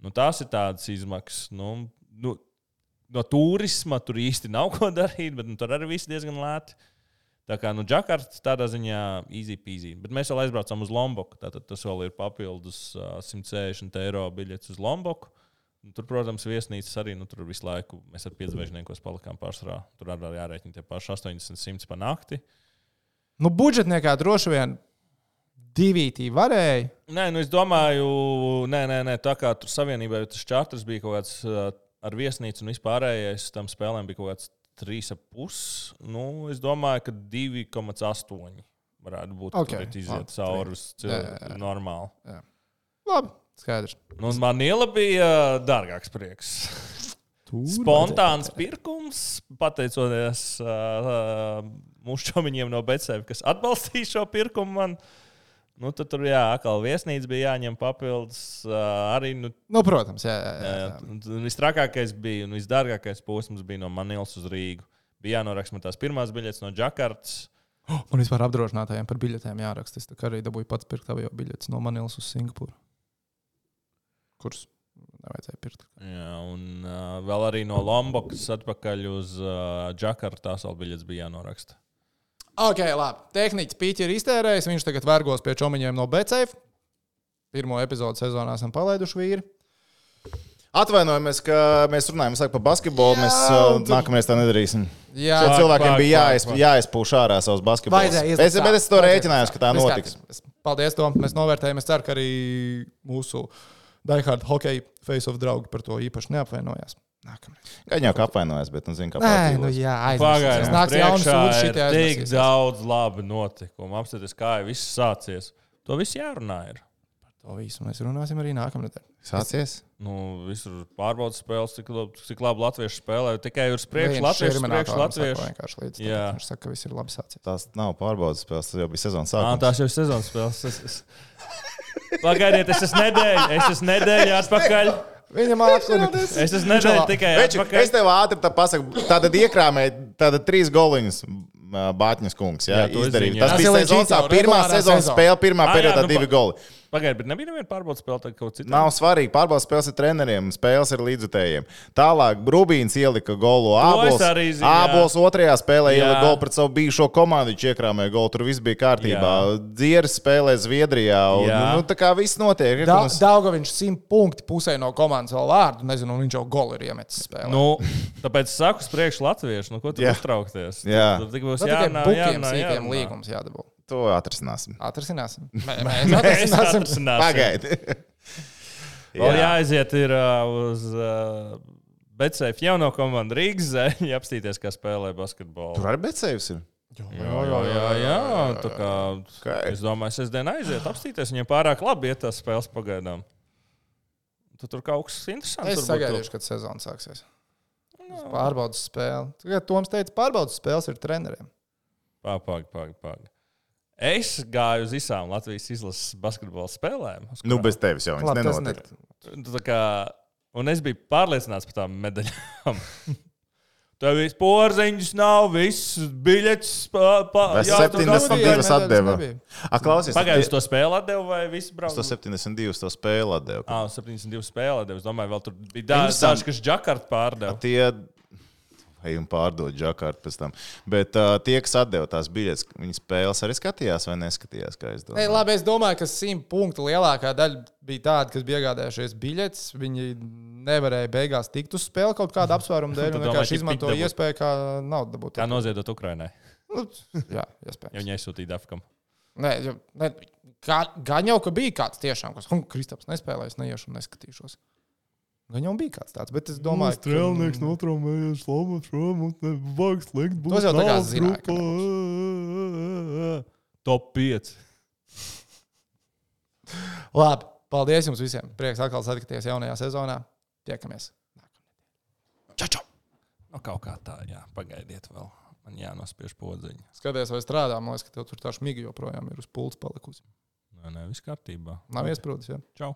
Nu, tās ir tādas izmaksas. Nu, nu, no turisma tur īsti nav ko darīt, bet nu, tur arī viss diezgan lēti. Tā kā nu, Džakarta tādā ziņā easy peasy. Bet mēs vēl aizbraucām uz Lomboku. Tātad tas vēl ir papildus ā, 160 eiro biļets uz Lomboku. Un Tur, protams, viesnīcas arī nu, tur visu laiku mēs ar piedzvaigžniekos palikām pārsvarā. Tur arī jārēķina tie paši 80, 100 pa nakti. Nu, budžetniekā droši vien divītī varēja. Nē, nu es domāju, nē, nē, nē tā kā tur savienībā tas čārters bija kaut kāds ā, ar viesnīcu un vispārējais tam spēlēm bija kaut kāds 3,5. Nu, es domāju, ka 2,8 varētu būt. Ok, Okay, iziet cauri uz Jā, jā, normāli. Labi, skaidrs. Nu, man iela bija dārgāks prieks. Spontāns pirkums, pateicoties uh, mūsu čomiņiem no Betsēm, kas atbalstīja šo pirkumu. Man. Nu, tad tur jā, atkal viesnīca bija jāņem papildus. Arī nu, Nu, protams, jā, jā, jā, jā, visstrakākais bija un visdārgākais posms bija no Manilas uz Rīgu. Bija jānoraksta tās pirmās biļetes no Džakartas. Man vispār apdrošinātājiem par biļetēm jāraksta. Es arī dabūju pats pirkt avio biļetes no Manilas uz Singapūru. Kurus nevajadzēja pirkt. Jā, un uh, vēl arī no Lombokas atpakaļ uz uh, Džakartu tās vēl biļetes bija jānoraksta. Ok, labi. Tehniķis Pīķis ir iztērējis. Viņš tagad vergos pie čomiņiem no Becēfa. Pirmo epizodu sezonā esam palaiduši vīri. Atvainojamies, ka mēs runājam laiku par basketbolu. Jā, Mēs uh, tur- nākamreiz tā nedarīsim. Jā, Šiem cilvēkiem pāk, bija jāiz, jāizpūš ārā savus basketbolus. Vajadzēja Es, bet es to rēķinājos, ka tā notiks. Paldies, Tom. Mēs novērtējam. Es ceru, ka arī mūsu Daihard hockey face-off draugi par to īpaši neapvainojās. Nākamreiz. Gan jau apvainojas, bet nu zinu, Nē, pārdzīvos. nu jā, Pagaidiet, aizmirst. Nāks jauns sūds šitie tik daudz labu notikumu. Apstāties, kā jau viss sācies. To viss jārunā. Ir. To visu mēs runāsim arī nākamnedēļ. Sācies? Nu, visur pārbaudas spēles, cik, lab, cik labi latvieši spēlē. Tikai uz priekšu latviešu, uz priekšu latviešu. vienkārši līdz Jā. tam. Viņš saka, ka viss ir labi sācies. Tās nav pārbaudas spēles, tas jau bija sezonas sākums. tās jau ir sezonas spēles. Es, es... Pagaidiet, es esmu nedēļa, es esmu nedēļa atpakaļ. Viņam atklāja. Es esmu nedēļa tikai atpakaļ. es tev ātri tā pasaku, tātad iekrāmēji tātad trīs goliņus. Bāķis kungs, jā, Jā, izdarīja. Tas Tas bija jau, pirmā sezonas sezona. spēle, pirmā periodā nu, divi goli. Pagaidiet, bet nebija neviena pārbaudas spēle, tad kaut cita. Nav svarīgi. Pārbaudas spēles ir treneriem, spēles ir līdzutējiem. Tālāk Rubīns ielika golu arī zinu. Ābols otrajā spēlē Jā. ielika golu pret savu bijušo komandu. Viņš iekrāmēja golu, tur viss bija kārtībā. Dzieris spēlē Zviedrijā. Un, Jā. nu, tā kā viss notiek. Ir, Da, mums- Daugaviņš simt punkti pusē no komandas vēl vārdu. Nezinu, un viņš jau golu ir iemetis spēlē. Nu, tāpēc saku, uz priekšu latviešu. Nu, ko tu uztraukties? Jā. Tik būs Nu, tikai jārunā, bukiem sīkiem līgums jādabū. To atrisināsim. Atrisināsim. Mē- Mēs atrisināsim. atrasināsim. Pagaidi. Vēl jāaiziet ir, uh, uz uh, Betsēfa jauno komandu Rīgas zeķi, apstīties, kā spēlē basketbolu. Tur arī becējums ir. Jā, jā, jā, jā. Tā kā, Okay. es domāju, sestdien aiziet, apstīties. Viņiem pārāk labi iet tās spēles pagaidām. Tu tur kaut kas interesants. Es sagaidīšu, kad sezona sāksies. Pārbaudas spēle. Tagad Toms teica, pārbaudas spēles ir treneriem. Pagaidi, pagaidi. Es gāju uz visām Latvijas izlases basketbola spēlēm. Nu, bez tevis jau Labi, viņš tas nenotiek. Kā, un es biju pārliecināts par tām medaļām. Tev viss porziņš nav, viss biļets. Pa, pa, Vai jā, tu 70 dabūji. divas Medaļas atdeva. nebija. A, klausies, Pagājušajā gadā to spēli atdeva vai visi brauc? 172 to spēli atdeva. Ah, 72 spēlē atdeva. Es domāju, vēl tur bija daži kas Džakarta pārdeva. Tie ej un pārdod žakārtu pēc tam. Bet uh, tie, kas atdeva tās biļetes, viņi spēles arī skatījās vai neskatījās, kā es Ei, domāju. labi, es domāju, ka simt punktu lielākā daļa bija tāda, kas bija iegādājušies biļetes. Viņi nevarēja beigās tikt uz spēli kaut kāda apsvēruma dēļ. Domā, vienkārši izmantoja iespēju, kā naudu dabūt. Kā noziedot Ukrainai. Nu, jā, Ja iespējams. viņi aizsūtīja Dafkam. Nē, jo- ne, kā, gan jau, ka bija kāds tiešām, kas, un Kristaps nespēlēs, neiešu un neskatīšos. Gan jau bija kāds tāds, bet es domāju, ka strēlnieks notraumējies, slāpes prom, un nevajag slēgt. Tos jau tā kā zināja, ka Top 5. Labi, paldies jums visiem. Prieks atkal satikties jaunajā sezonā. Tiekamies! Čau, čau! Nu, kaut kā tā, jā, pagaidiet vēl. Man jānospiež podziņa. Skaties, vai strādā. Man liekas, ka tev tur tā šmigi joprojām ir uz pults palikusi. Nē, nē, viss kārtībā. Nav iesprūdis. Ja? Čau!